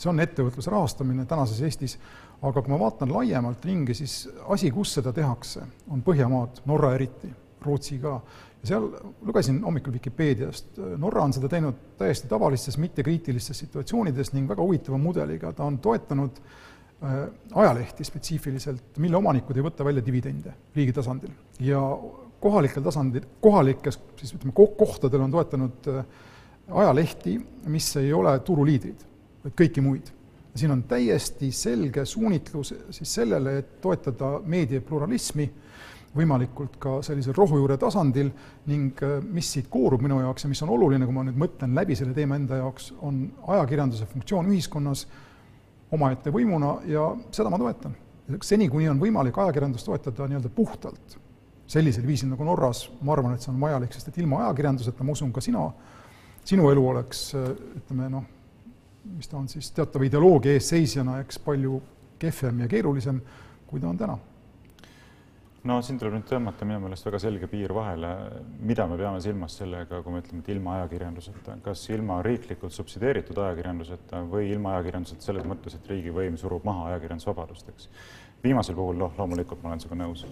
see on ettevõtluse rahastamine tänases Eestis, aga kui ma vaatan laiemalt ringi, siis asi, kus seda tehakse, on Põhjamaad, Norra eriti, Rootsi ka, ja seal lugesin hommikul Vikipeediast, Norra on seda teinud täiesti tavalistes mittekriitilistes situatsioonides ning väga huvitava mudeliga, ta on toetanud äh, ajalehti spetsiifiliselt, mille omanikud ei võta välja dividende riigi tasandil. Ja kohalikel tasandil, kohalikes siis ütleme, kohtadel on toetanud äh, ajalehti, mis ei ole turuliidrid, vaid kõiki muid. siin on täiesti selge suunitlus siis sellele, et toetada meedia pluralismi võimalikult ka sellisel rohujuure tasandil ning äh, mis siit koorub minu jaoks ja mis on oluline, kui ma nüüd mõtlen läbi selle teema enda jaoks, on ajakirjanduse funktsioon ühiskonnas omaette võimuna ja seda ma toetan. seni, kuni on võimalik ajakirjandust toetada nii-öelda puhtalt, sellisel viisil nagu Norras, ma arvan, et see on vajalik, sest et ilma ajakirjanduseta, ma usun, ka sina, sinu elu oleks äh, ütleme noh, mis ta on siis teatava ideoloogia eesseisjana, eks palju kehvem ja keerulisem, kui ta on täna. No siin tuleb nüüd tõmmata minu meelest väga selge piir vahele, mida me peame silmas sellega, kui me ütleme, et ilma ajakirjanduseta, kas ilma riiklikult subsideeritud ajakirjanduseta või ilma ajakirjanduseta selles mõttes, et riigivõim surub maha ajakirjandusvabadust, eks. Viimasel puhul, noh, loomulikult ma olen sinuga nõus.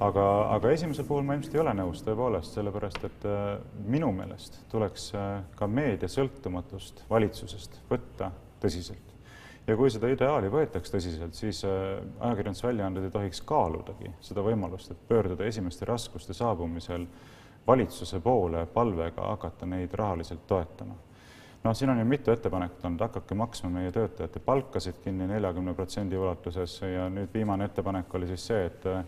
aga, aga esimesel puhul ma ilmselt ei ole nõus tõepoolest, sellepärast et äh, minu meelest tuleks äh, ka meedia sõltumatust valitsusest võtta tõsiselt ja kui seda ideaali võetaks tõsiselt, siis äh, ajakirjandusväljaanded ei tohiks kaaludagi seda võimalust, et pöörduda esimeste raskuste saabumisel valitsuse poole palvega hakata neid rahaliselt toetama. Noh, siin on ju mitu ettepanekut olnud, hakake maksma meie töötajate palkasid kinni neljakümne protsendi ulatuses ja nüüd viimane ettepanek oli siis see, et äh,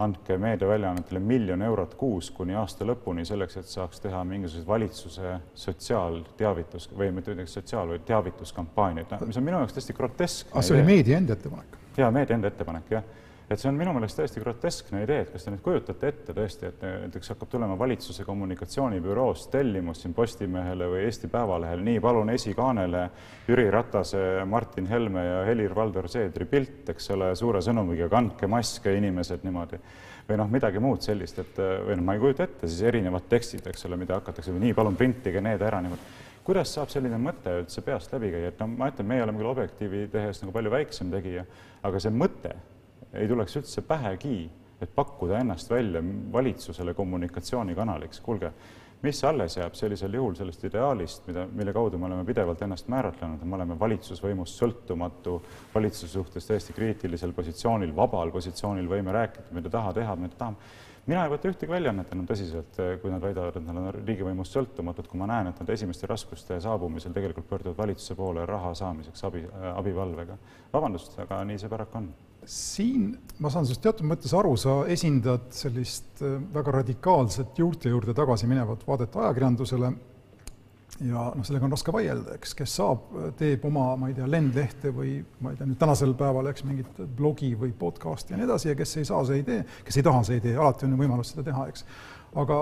andke meediaväljaannetele miljon eurot kuus kuni aasta lõpuni selleks, et saaks teha mingisuguseid valitsuse sotsiaalteavitus või mitte ütleks sotsiaal, vaid teavituskampaaniaid, mis on minu jaoks täiesti groteskne. ah, see oli meedia enda ettepanek? jaa, meedia enda ettepanek, jah et see on minu meelest täiesti groteskne idee, et kas te nüüd kujutate ette tõesti, et näiteks hakkab tulema valitsuse kommunikatsioonibüroost tellimus siin Postimehele või Eesti Päevalehele, nii, palun esikaanele Jüri Ratase, Martin Helme ja Helir-Valdor Seedri pilt, eks ole, suure sõnumiga kandke maske, inimesed niimoodi. või noh, midagi muud sellist, et või noh, ma ei kujuta ette siis erinevad tekstid, eks ole, mida hakatakse, nii, palun printige need ära niimoodi kuidas saab selline mõte üldse peast läbi käia, et no ma ütlen, meie oleme küll Objektiivi tehes nagu palju väiksem tegija, aga see mõte ei tuleks üldse pähegi, et pakkuda ennast välja valitsusele kommunikatsioonikanaliks. kuulge, mis alles jääb sellisel juhul sellest ideaalist, mida, mille kaudu me oleme pidevalt ennast määratlenud, et me oleme valitsusvõimust sõltumatu, valitsuse suhtes täiesti kriitilisel positsioonil, vabal positsioonil, võime rääkida, mida taha teha, mida tahame mina ei võta ühtegi väljaannet enam tõsiselt, kui nad väidavad, et nad on riigivõimust sõltumatud, kui ma näen, et nad esimeste raskuste saabumisel tegelikult pöörduvad valitsuse poole raha saamiseks abi, abivalvega. vabandust, aga nii see paraku on siin ma saan sinust teatud mõttes aru, sa esindad sellist äh, väga radikaalset juurte juurde tagasi minevat vaadet ajakirjandusele. Ja noh, sellega on raske vaielda, eks, kes saab, teeb oma, ma ei tea, lendlehte või ma ei tea, nüüd tänasel päeval, eks, mingit blogi või podcast'i ja nii edasi ja kes ei saa, see ei tee, kes ei taha, see ei tee, alati on ju võimalus seda teha, eks. aga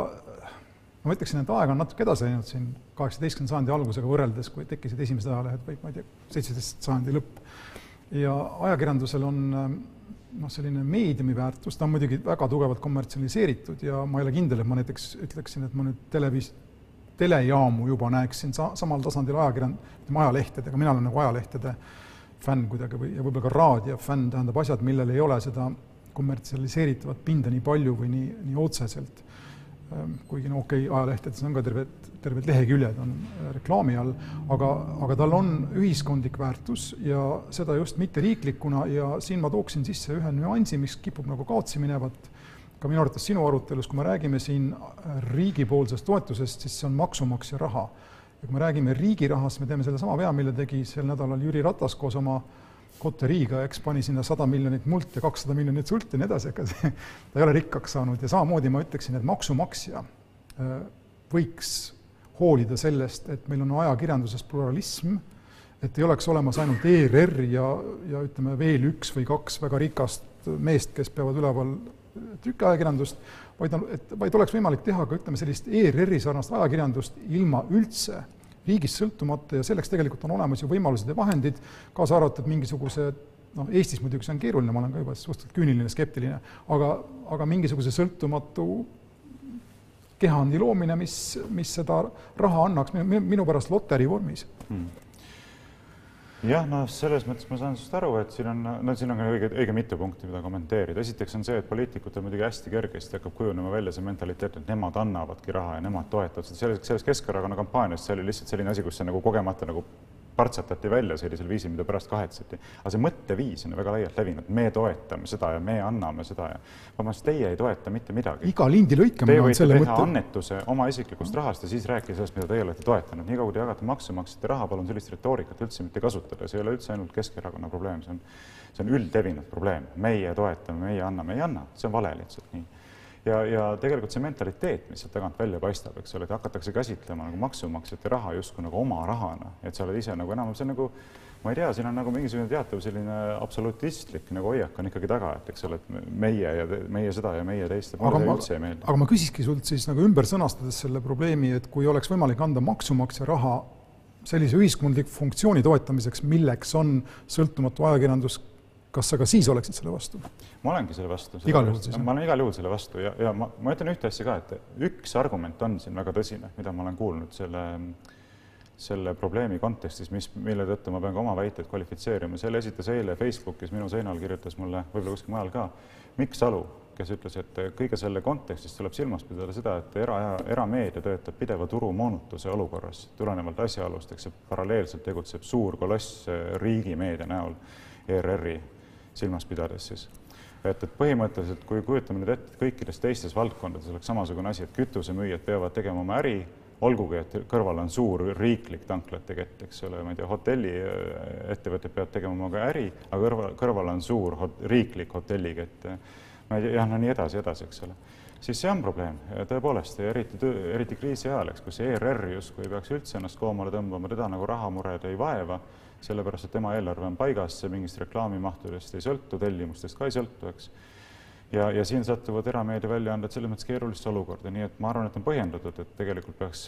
ma ütleksin, et aeg on natuke edasi läinud siin kaheksateistkümnenda sajandi algusega võrreldes, kui tekkisid esimesed ajalehed või ma ei tea, seitseteist sajandi lõpp ja ajakirjandusel on noh, selline meediumi väärtus, ta on muidugi väga tugevalt kommertsialiseeritud ja ma ei ole kindel, et ma näiteks ütleksin, et ma nüüd televiis-, telejaamu juba näeksin sa-, samal tasandil ajakirjand-, ütleme ajalehtedega, mina olen nagu ajalehtede fänn kuidagi või, ja võib-olla ka raadiofänn, tähendab asjad, millel ei ole seda kommertsialiseeritavat pinda nii palju või nii, nii otseselt kuigi no okei okay,, ajalehtedes on ka terved, terved leheküljed on äh, reklaami all, aga, aga tal on ühiskondlik väärtus ja seda just mitteriiklikuna ja siin ma tooksin sisse ühe nüansi, mis kipub nagu kaotsi minevat ka minu arvates sinu arutelus, kui me räägime siin äh, riigipoolsest toetusest, siis see on maksumaksja raha. ja kui me räägime riigi rahast, me teeme sellesama vea, mille tegi sel nädalal Jüri Ratas koos oma äh, Koteriiga, eks, pani sinna sada miljonit mult ja kakssada miljonit sulti ja nii edasi, ega see, <laughs> ta ei ole rikkaks saanud. Ja samamoodi ma ütleksin, et maksumaksja äh, võiks hoolida sellest, et meil on ajakirjanduses pluralism, et ei oleks olemas ainult ERR ja, ja ütleme, veel üks või kaks väga rikast meest, kes peavad üleval trükiajakirjandust, vaid on, et vaid oleks võimalik teha ka ütleme, sellist ERR-i sarnast ajakirjandust ilma üldse riigist sõltumata ja selleks tegelikult on olemas ju võimalused ja vahendid, kaasa arvatud mingisuguse noh, Eestis muidugi see on keeruline, ma olen ka juba suhteliselt küüniline, skeptiline, aga, aga mingisuguse sõltumatu kehandi loomine, mis, mis seda raha annaks minu, minu pärast loteri vormis hmm jah, no selles mõttes ma saan sinust aru, et siin on, no siin on ka õige, õige mitu punkti, mida kommenteerida. esiteks on see, et poliitikutel muidugi hästi kergesti hakkab kujunema välja see mentaliteet, et nemad annavadki raha ja nemad toetavad seda. selles, selles Keskerakonna kampaanias see oli lihtsalt selline asi, kus see nagu kogemata nagu partsatati välja sellisel viisil, mida pärast kahetseti. aga see mõtteviis on väga laialt levinud, me toetame seda ja me anname seda ja vabandust, teie ei toeta mitte midagi. iga lindi lõikamine on selle mõtte. annetuse oma isiklikust rahast ja siis rääkida sellest, mida teie olete toetanud. niikaua kui te jagate maksumaksjate raha, palun sellist retoorikat üldse mitte kasutada, see ei ole üldse ainult Keskerakonna probleem, see on, see on üldlevinud probleem. meie toetame, meie anname, ei anna, see on vale lihtsalt nii ja, ja tegelikult see mentaliteet, mis sealt tagant välja paistab, eks ole, et hakatakse käsitlema nagu maksumaksjate raha justkui nagu oma rahana, et sa oled ise nagu enam, see on nagu ma ei tea, siin on nagu mingisugune teatav selline absolutistlik nagu hoiak on ikkagi taga, et eks ole, et meie ja te, meie seda ja meie teist, mulle see üldse ei meeldi. aga ma küsikski sult siis nagu ümber sõnastades selle probleemi, et kui oleks võimalik anda maksumaksja raha sellise ühiskondliku funktsiooni toetamiseks, milleks on sõltumatu ajakirjandus, kas sa ka siis oleksid selle vastu? ma olengi selle vastu. igal juhul siis? ma olen igal juhul selle vastu ja, ja ma, ma ütlen ühte asja ka, et üks argument on siin väga tõsine, mida ma olen kuulnud selle, selle probleemi kontekstis, mis, mille tõttu ma pean ka oma väiteid kvalifitseerima. selle esitas eile Facebookis minu seinal, kirjutas mulle, võib-olla kuskil mujal ka, Mikk Salu, kes ütles, et kõige selle kontekstis tuleb silmas pidada seda, et era, erameedia töötab pideva turumoonutuse olukorras tulenevalt asjaolust, eks see paralleelselt tegutseb suur koloss riigimeedia näol ERR-i silmas pidades siis. et, et põhimõtteliselt, kui kujutame nüüd ette, et kõikides teistes valdkondades oleks samasugune asi, et kütusemüüjad peavad tegema oma äri, olgugi et kõrval on suur riiklik tanklate kett, eks ole, ma ei tea, hotelliettevõtted peavad tegema oma äri, aga kõrval, kõrval on suur hot, riiklik hotellikett. ma ei tea, jah, no nii edasi, edasi, eks ole siis see on probleem, tõepoolest, eriti, eriti kriisi ajal, eks, kus ERR justkui ei peaks üldse ennast koomale tõmbama, teda nagu rahamured ei vaeva sellepärast et tema eelarve on paigas, see mingist reklaamimahtudest ei sõltu, tellimustest ka ei sõltu, eks. ja, ja siin satuvad erameedia väljaanded selles mõttes keerulisse olukorda, nii et ma arvan, et on põhjendatud, et tegelikult peaks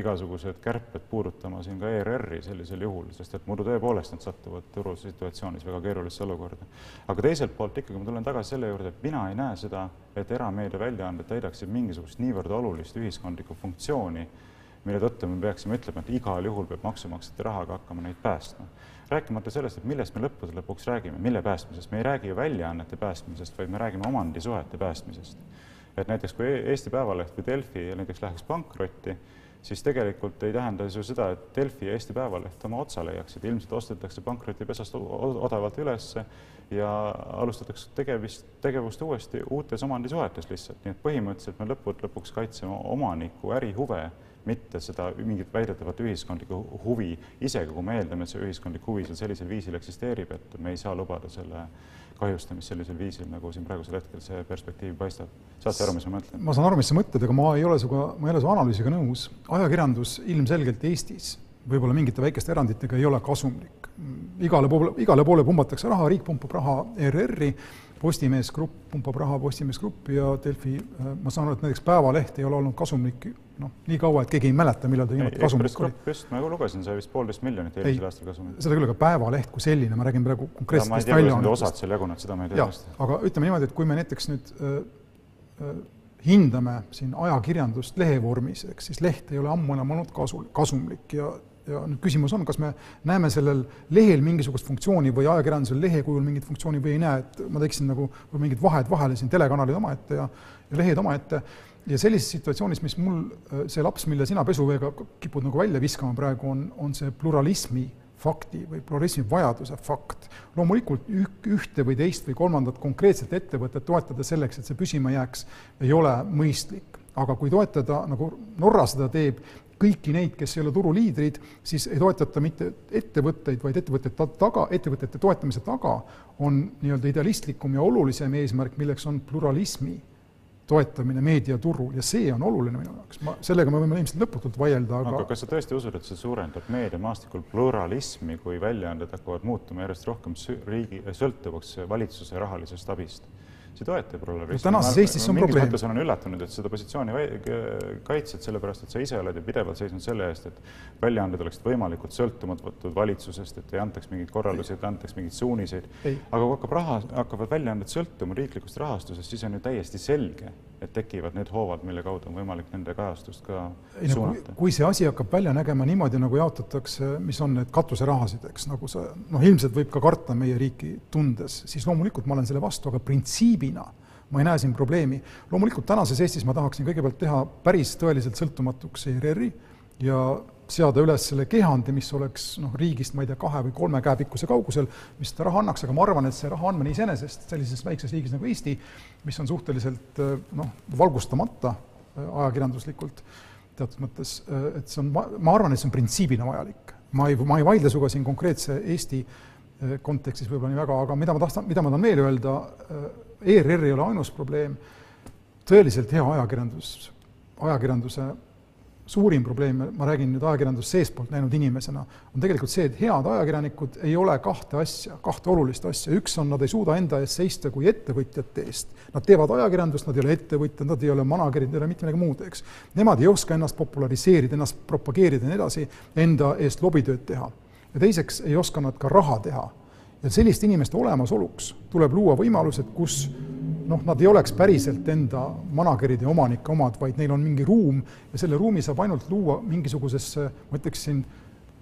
igasugused kärped puudutama siin ka ERR-i sellisel juhul, sest et muidu tõepoolest nad satuvad turusituatsioonis väga keerulisse olukorda. aga teiselt poolt ikkagi ma tulen tagasi selle juurde, et mina ei näe seda, et erameedia väljaanded täidaksid mingisugust niivõrd olulist ühiskondlikku funktsiooni mille tõttu me peaksime ütlema, et igal juhul peab maksumaksjate rahaga hakkama neid päästma. rääkimata sellest, et millest me lõppude lõpuks räägime, mille päästmisest, me ei räägi ju väljaannete päästmisest, vaid me räägime omandisuhete päästmisest. et näiteks kui Eesti Päevaleht või Delfi näiteks läheks pankrotti, siis tegelikult ei tähenda see ju seda, et Delfi ja Eesti Päevaleht oma otsa leiaksid, ilmselt ostetakse pankrotipesast odavalt ülesse ja alustatakse tegevist, tegevust uuesti uutes omandisuhetes lihtsalt, nii et põhimõtteliselt me lõppude lõpuks kaitseme omaniku ärihuve mitte seda mingit väidetavat ühiskondlikku huvi, isegi kui me eeldame, et see ühiskondlik huvi seal sellisel viisil eksisteerib, et me ei saa lubada selle kahjustamist sellisel viisil, nagu siin praegusel hetkel see perspektiiv paistab. saate aru, mis ma mõtlen? ma saan aru, mis sa mõtled, aga ma ei ole sinuga, ma ei ole su analüüsiga nõus. ajakirjandus ilmselgelt Eestis võib-olla mingite väikeste eranditega ei ole kasumlik. igale poole, igale poole pumbatakse raha, riik pumpab raha ERR-i Postimees Grupp pumpab raha Postimees Gruppi ja Delfi, ma saan aru, et näiteks Päevaleht ei ole olnud kasumlik noh, nii kaua, et keegi ei mäleta, millal ta viimati kasumlik oli. just, ma lugesin, sai vist poolteist miljonit eelmisel aastal kasumit. seda küll, aga Päevaleht kui selline, ma räägin praegu konkreetsetest väljaannetest. osad seal jagunevad, seda ma ei tea. aga ütleme niimoodi, et kui me näiteks nüüd äh, äh, hindame siin ajakirjandust lehevormis, eks siis leht ei ole ammu enam olnud kasu, kasumlik ja ja nüüd küsimus on, kas me näeme sellel lehel mingisugust funktsiooni või ajakirjandusel lehe kujul mingit funktsiooni või ei näe, et ma teeksin nagu mingid vahed vahele siin, telekanalid omaette ja, ja lehed omaette. Ja sellises situatsioonis, mis mul, see laps, mille sina pesuveega kipud nagu välja viskama praegu, on, on see pluralismi fakti või pluralismi vajaduse fakt. loomulikult ühte või teist või kolmandat konkreetset ettevõtet toetada selleks, et see püsima jääks, ei ole mõistlik aga kui toetada, nagu Norra seda teeb, kõiki neid, kes ei ole turuliidrid, siis ei toetata mitte ettevõtteid, vaid ettevõtete taga, ettevõtete toetamise taga on nii-öelda idealistlikum ja olulisem eesmärk, milleks on pluralismi toetamine meediaturul ja see on oluline minu jaoks, ma, sellega me võime ilmselt lõputult vaielda, aga aga kas sa tõesti usud, et see suurendab meediamaastikul pluralismi, kui väljaanded hakkavad muutuma järjest rohkem riigi, sõltuvaks valitsuse rahalisest abist? Ei toeta pluralismi. tänases Eestis on probleem. mõttes olen üllatunud, et seda positsiooni kaitsed, sellepärast et sa ise oled ju pidevalt seisnud selle eest, et väljaanded oleksid võimalikult sõltumatud valitsusest, et ei antaks mingeid korraldusi, et antaks mingeid suuniseid. aga kui hakkab raha, hakkavad väljaanded sõltuma riiklikust rahastusest, siis on ju täiesti selge, et tekivad need hoovad, mille kaudu on võimalik nende kajastust ka ei, no, suunata. kui see asi hakkab välja nägema niimoodi, nagu jaotatakse, mis on need katuserahasid, eks, nagu sa noh, ilmselt võib ka karta meie riiki tundes, siis loomulikult ma olen selle vastu, aga printsiibina ma ei näe siin probleemi. loomulikult tänases Eestis ma tahaksin kõigepealt teha päris tõeliselt sõltumatuks ERR-i ja seada üles selle kehandi, mis oleks noh, riigist, ma ei tea, kahe või kolme käepikkuse kaugusel, mis seda raha annaks, aga ma arvan, et see raha andmine iseenesest sellises väikses riigis nagu Eesti, mis on suhteliselt noh, valgustamata ajakirjanduslikult teatud mõttes, et see on, ma arvan, et see on printsiibina vajalik. ma ei, ma ei vaidle sinuga siin konkreetse Eesti kontekstis võib-olla nii väga, aga mida ma tahtsin, mida ma tahan veel öelda, ERR ei ole ainus probleem, tõeliselt hea ajakirjandus, ajakirjanduse suurim probleem, ma räägin nüüd ajakirjandust seestpoolt näinud inimesena, on tegelikult see, et head ajakirjanikud ei ole kahte asja, kahte olulist asja, üks on, nad ei suuda enda eest seista kui ettevõtjate eest. Nad teevad ajakirjandust, nad ei ole ettevõtjad, nad ei ole manager'id, nad ei ole mitte midagi muud, eks. Nemad ei oska ennast populariseerida, ennast propageerida ja nii edasi, enda eest lobitööd teha. ja teiseks ei oska nad ka raha teha ja selliste inimeste olemasoluks tuleb luua võimalused, kus noh, nad ei oleks päriselt enda manager'ide ja omanike omad, vaid neil on mingi ruum ja selle ruumi saab ainult luua mingisugusesse, ma ütleksin,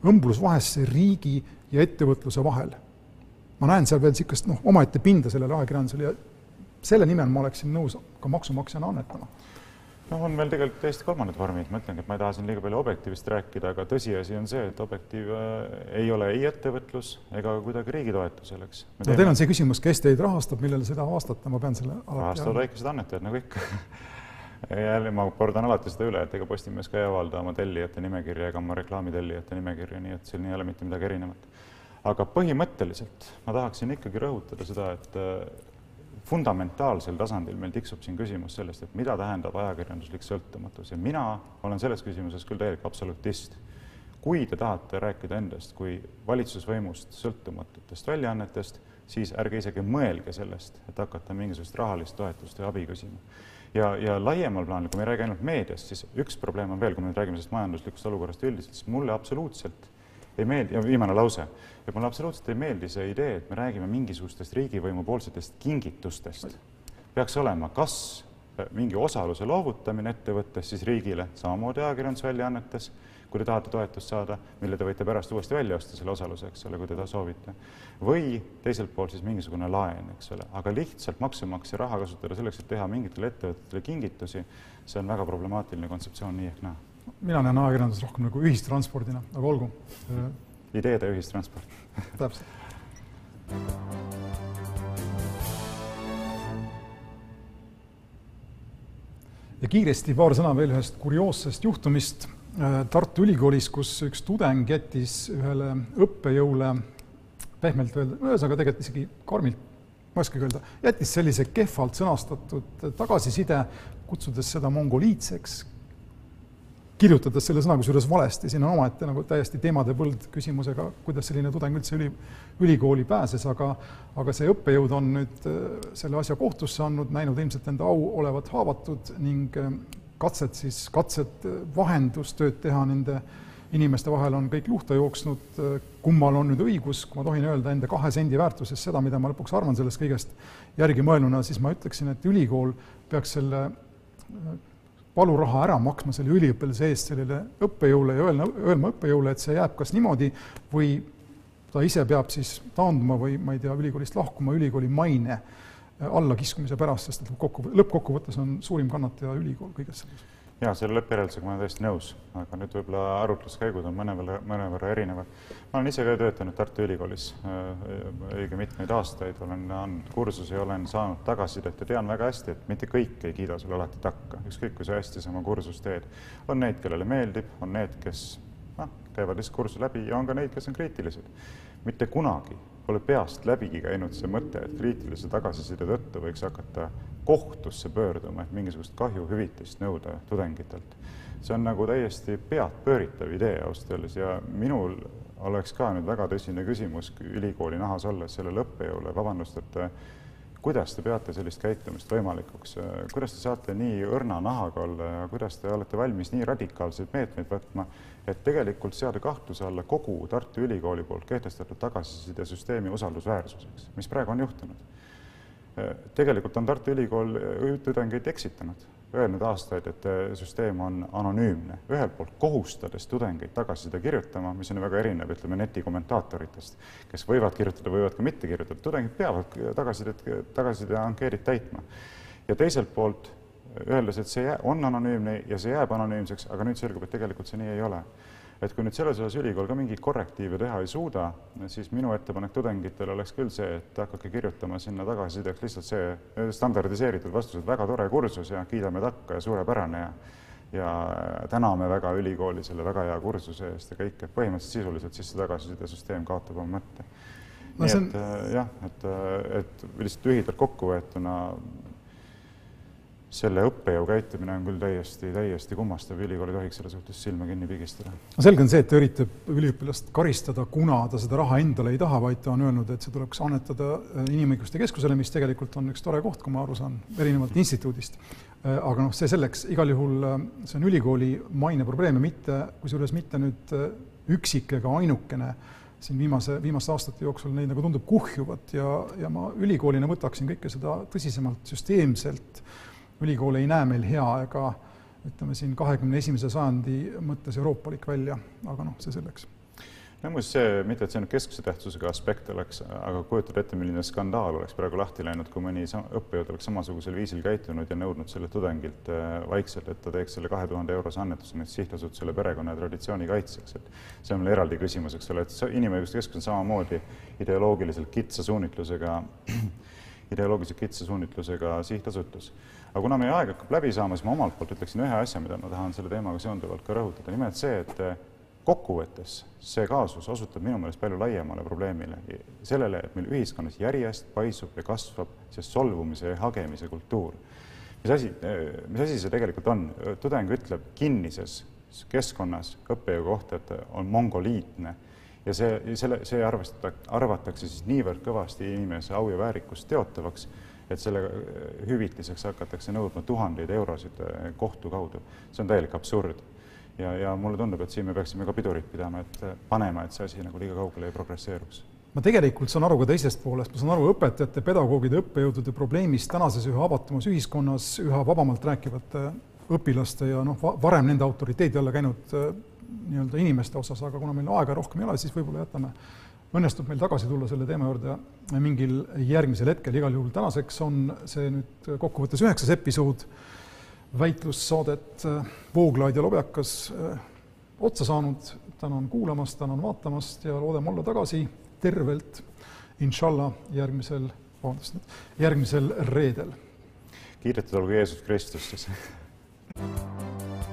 õmblusvahesse riigi ja ettevõtluse vahel. ma näen seal veel niisugust noh, omaette pinda sellele ajakirjandusele ja selle nimel ma oleksin nõus ka maksumaksjana annetama noh, on veel tegelikult täiesti kolmandad vormid, ma ütlengi, et ma ei taha siin liiga palju Objektiivist rääkida, aga tõsiasi on see, et Objektiiv äh, ei ole ei ettevõtlus ega kuidagi riigi toetusel, eks. no teil on see küsimus, kes teid rahastab, millele seda vastata, ma pean selle rahastavad väikesed annetajad nagu ikka <laughs> jälle ma kordan alati seda üle, et ega Postimees ka ei avalda oma tellijate nimekirja ega oma reklaamitellijate nimekirja, nii et siin ei ole mitte midagi erinevat. aga põhimõtteliselt ma tahaksin ikkagi rõhutada seda, et äh, fundamentaalsel tasandil meil tiksub siin küsimus sellest, et mida tähendab ajakirjanduslik sõltumatus ja mina olen selles küsimuses küll täielik absolutist. kui te tahate rääkida endast kui valitsusvõimust sõltumatutest väljaannetest, siis ärge isegi mõelge sellest, et hakata mingisugust rahalist toetust või abi küsima. ja, ja laiemal plaanil, kui me ei räägi ainult meediast, siis üks probleem on veel, kui me nüüd räägime sellest majanduslikust olukorrast üldiselt, siis mulle absoluutselt ei meeldi, ja viimane lause, et mulle absoluutselt ei meeldi see idee, et me räägime mingisugustest riigivõimu poolsetest kingitustest. peaks olema kas äh, mingi osaluse loovutamine ettevõttes siis riigile, samamoodi ajakirjandusväljaannetes, kui te tahate toetust saada, mille te võite pärast uuesti välja osta, selle osaluse, eks ole, kui te soovite. või teiselt poolt siis mingisugune laen, eks ole, aga lihtsalt maksumaksja raha kasutada selleks, et teha mingitele ettevõtetele kingitusi, see on väga problemaatiline kontseptsioon nii ehk naa mina näen ajakirjandust rohkem nagu ühistranspordina, aga olgu. ideede ühistransport <laughs> täpselt. ja kiiresti paar sõna veel ühest kurioossest juhtumist äh, Tartu Ülikoolis, kus üks tudeng jättis ühele õppejõule pehmelt öelda, ühesõnaga tegelikult isegi karmilt, ma ei oskagi öelda, jättis sellise kehvalt sõnastatud tagasiside, kutsudes seda mongoliitseks, kirjutades selle sõna kusjuures valesti, siin on omaette nagu täiesti teemade põld küsimusega, kuidas selline tudeng üldse üli, ülikooli pääses, aga aga see õppejõud on nüüd äh, selle asja kohtusse andnud, näinud ilmselt enda au olevat haavatud ning äh, katsed siis, katsed äh, vahendustööd teha nende inimeste vahel on kõik luhta jooksnud, kummal on nüüd õigus, kui ma tohin öelda enda kahe sendi väärtuses seda, mida ma lõpuks arvan sellest kõigest järgi mõelnuna, siis ma ütleksin, et ülikool peaks selle valuraha ära maksma selle üliõpilase eest sellele õppejõule ja öelma, öelma õppejõule, et see jääb kas niimoodi või ta ise peab siis taanduma või ma ei tea, ülikoolist lahkuma ülikooli maine allakiskumise pärast, sest et kokku, lõppkokkuvõttes on suurim kannataja ülikool kõiges selles jaa, selle lõppjäreldusega ma olen täiesti nõus, aga nüüd võib-olla arutluskäigud on mõnevõrra, mõnevõrra erinevad. ma olen ise ka töötanud Tartu Ülikoolis äh, õige mitmeid aastaid, olen andnud kursusi, olen saanud tagasisidet ja tean väga hästi, et mitte kõik ei kiida sulle alati takka, ükskõik kui sa hästi sa oma kursust teed. on neid, kellele meeldib, on need, kes noh, käivad lihtsalt kursuse läbi ja on ka neid, kes on kriitilised. mitte kunagi pole peast läbigi käinud see mõte, et kriitilise tagasiside tõttu võiks hakata kohtusse pöörduma, et mingisugust kahjuhüvitist nõuda tudengitelt. see on nagu täiesti peadpööritav idee ausalt öeldes ja minul oleks ka nüüd väga tõsine küsimus ülikooli nahas olles sellele õppejõule, vabandust, et kuidas te peate sellist käitumist võimalikuks, kuidas te saate nii õrna nahaga olla ja kuidas te olete valmis nii radikaalseid meetmeid võtma, et tegelikult seada kahtluse alla kogu Tartu Ülikooli poolt kehtestatud tagasisidesüsteemi usaldusväärsuseks, mis praegu on juhtunud? tegelikult on Tartu Ülikool tudengeid eksitanud öelnud aastaid, et süsteem on anonüümne, ühelt poolt kohustades tudengeid tagasiside kirjutama, mis on väga erinev, ütleme, netikommentaatoritest, kes võivad kirjutada, võivad ka mitte kirjutada, tudengid peavad tagasisidet, tagasiside ankeedid täitma. ja teiselt poolt öeldes, et see on anonüümne ja see jääb anonüümseks, aga nüüd selgub, et tegelikult see nii ei ole. Et kui nüüd selles osas ülikool ka mingeid korrektiive teha ei suuda, siis minu ettepanek tudengitele oleks küll see, et hakake kirjutama sinna tagasisideks lihtsalt see standardiseeritud vastused, väga tore kursus ja kiidame takka ja suurepärane ja ja täname väga ülikooli selle väga hea kursuse eest ja kõik, et põhimõtteliselt sisuliselt siis see tagasisidesüsteem kaotab oma mõtte. No,. nii on... et jah, et, et lihtsalt lühidalt kokkuvõetuna selle õppejõu käitumine on küll täiesti, täiesti kummastav, ülikool ei tohiks selle suhtes silma kinni pigistada. no selge on see, et ta üritab üliõpilast karistada, kuna ta seda raha endale ei taha, vaid ta on öelnud, et see tuleks annetada äh, Inimõiguste Keskusele, mis tegelikult on üks tore koht, kui ma aru saan, erinevalt instituudist. Äh, aga noh, see selleks, igal juhul äh, see on ülikooli maine probleem ja mitte, kusjuures mitte nüüd üksik ega ainukene siin viimase, viimaste aastate jooksul neid nagu tundub kuhjuvat ja, ja ma ülikoolina võtaksin kõike seda tõsisemalt, süsteemselt ülikool ei näe meil hea ega ütleme siin kahekümne esimese sajandi mõttes euroopalik välja, aga noh, see selleks. No muuseas see, mitte et see nüüd keskse tähtsusega aspekt oleks, aga kujutad ette, milline skandaal oleks praegu lahti läinud, kui mõni õppejõud oleks samasugusel viisil käitunud ja nõudnud sellelt tudengilt äh, vaikselt, et ta teeks selle kahe tuhande eurose annetuse nüüd sihtasutusele perekonna ja traditsiooni kaitseks, et see on veel eraldi küsimus, eks ole, et Inimõiguste Keskus on samamoodi ideoloogiliselt kitsa suunitlusega, ideoloogiliselt kitsa suunitlusega sihtasutus aga kuna meie aeg hakkab läbi saama, siis ma omalt poolt ütleksin ühe asja, mida ma tahan selle teemaga seonduvalt ka rõhutada, nimelt see, et eh, kokkuvõttes see kaasus osutab minu meelest palju laiemale probleemile, sellele, et meil ühiskonnas järjest paisub ja kasvab see solvumise ja hagemise kultuur. mis asi, eh, mis asi see tegelikult on? tudeng ütleb kinnises keskkonnas õppejõu kohta, et on mongoliitne ja see, selle, see arvestada, arvatakse siis niivõrd kõvasti inimese au ja väärikust teotavaks et selle äh, hüvitiseks hakatakse nõudma tuhandeid eurosid äh, kohtu kaudu. see on täielik absurd. ja, ja mulle tundub, et siin me peaksime ka pidurit pidama, et äh, panema, et see asi nagu liiga kaugele ei progresseeruks ma tegelikult saan aru ka teisest poolest, ma saan aru õpetajate, pedagoogide, õppejõudude probleemist tänases üha avatumas ühiskonnas üha vabamalt rääkivate õpilaste ja noh, varem nende autoriteedi alla käinud nii-öelda inimeste osas, aga kuna meil aega rohkem ei ole, siis võib-olla jätame õnnestub meil tagasi tulla selle teema juurde mingil järgmisel hetkel, igal juhul tänaseks on see nüüd kokkuvõttes üheksas episood. Väitlussaadet Vooglaid ja Lobjakas eh, otsa saanud, tänan kuulamast, tänan vaatamast ja loodame olla tagasi tervelt inshallah järgmisel, vabandust, järgmisel reedel. kiidetud olgu Jeesus Kristus siis <laughs>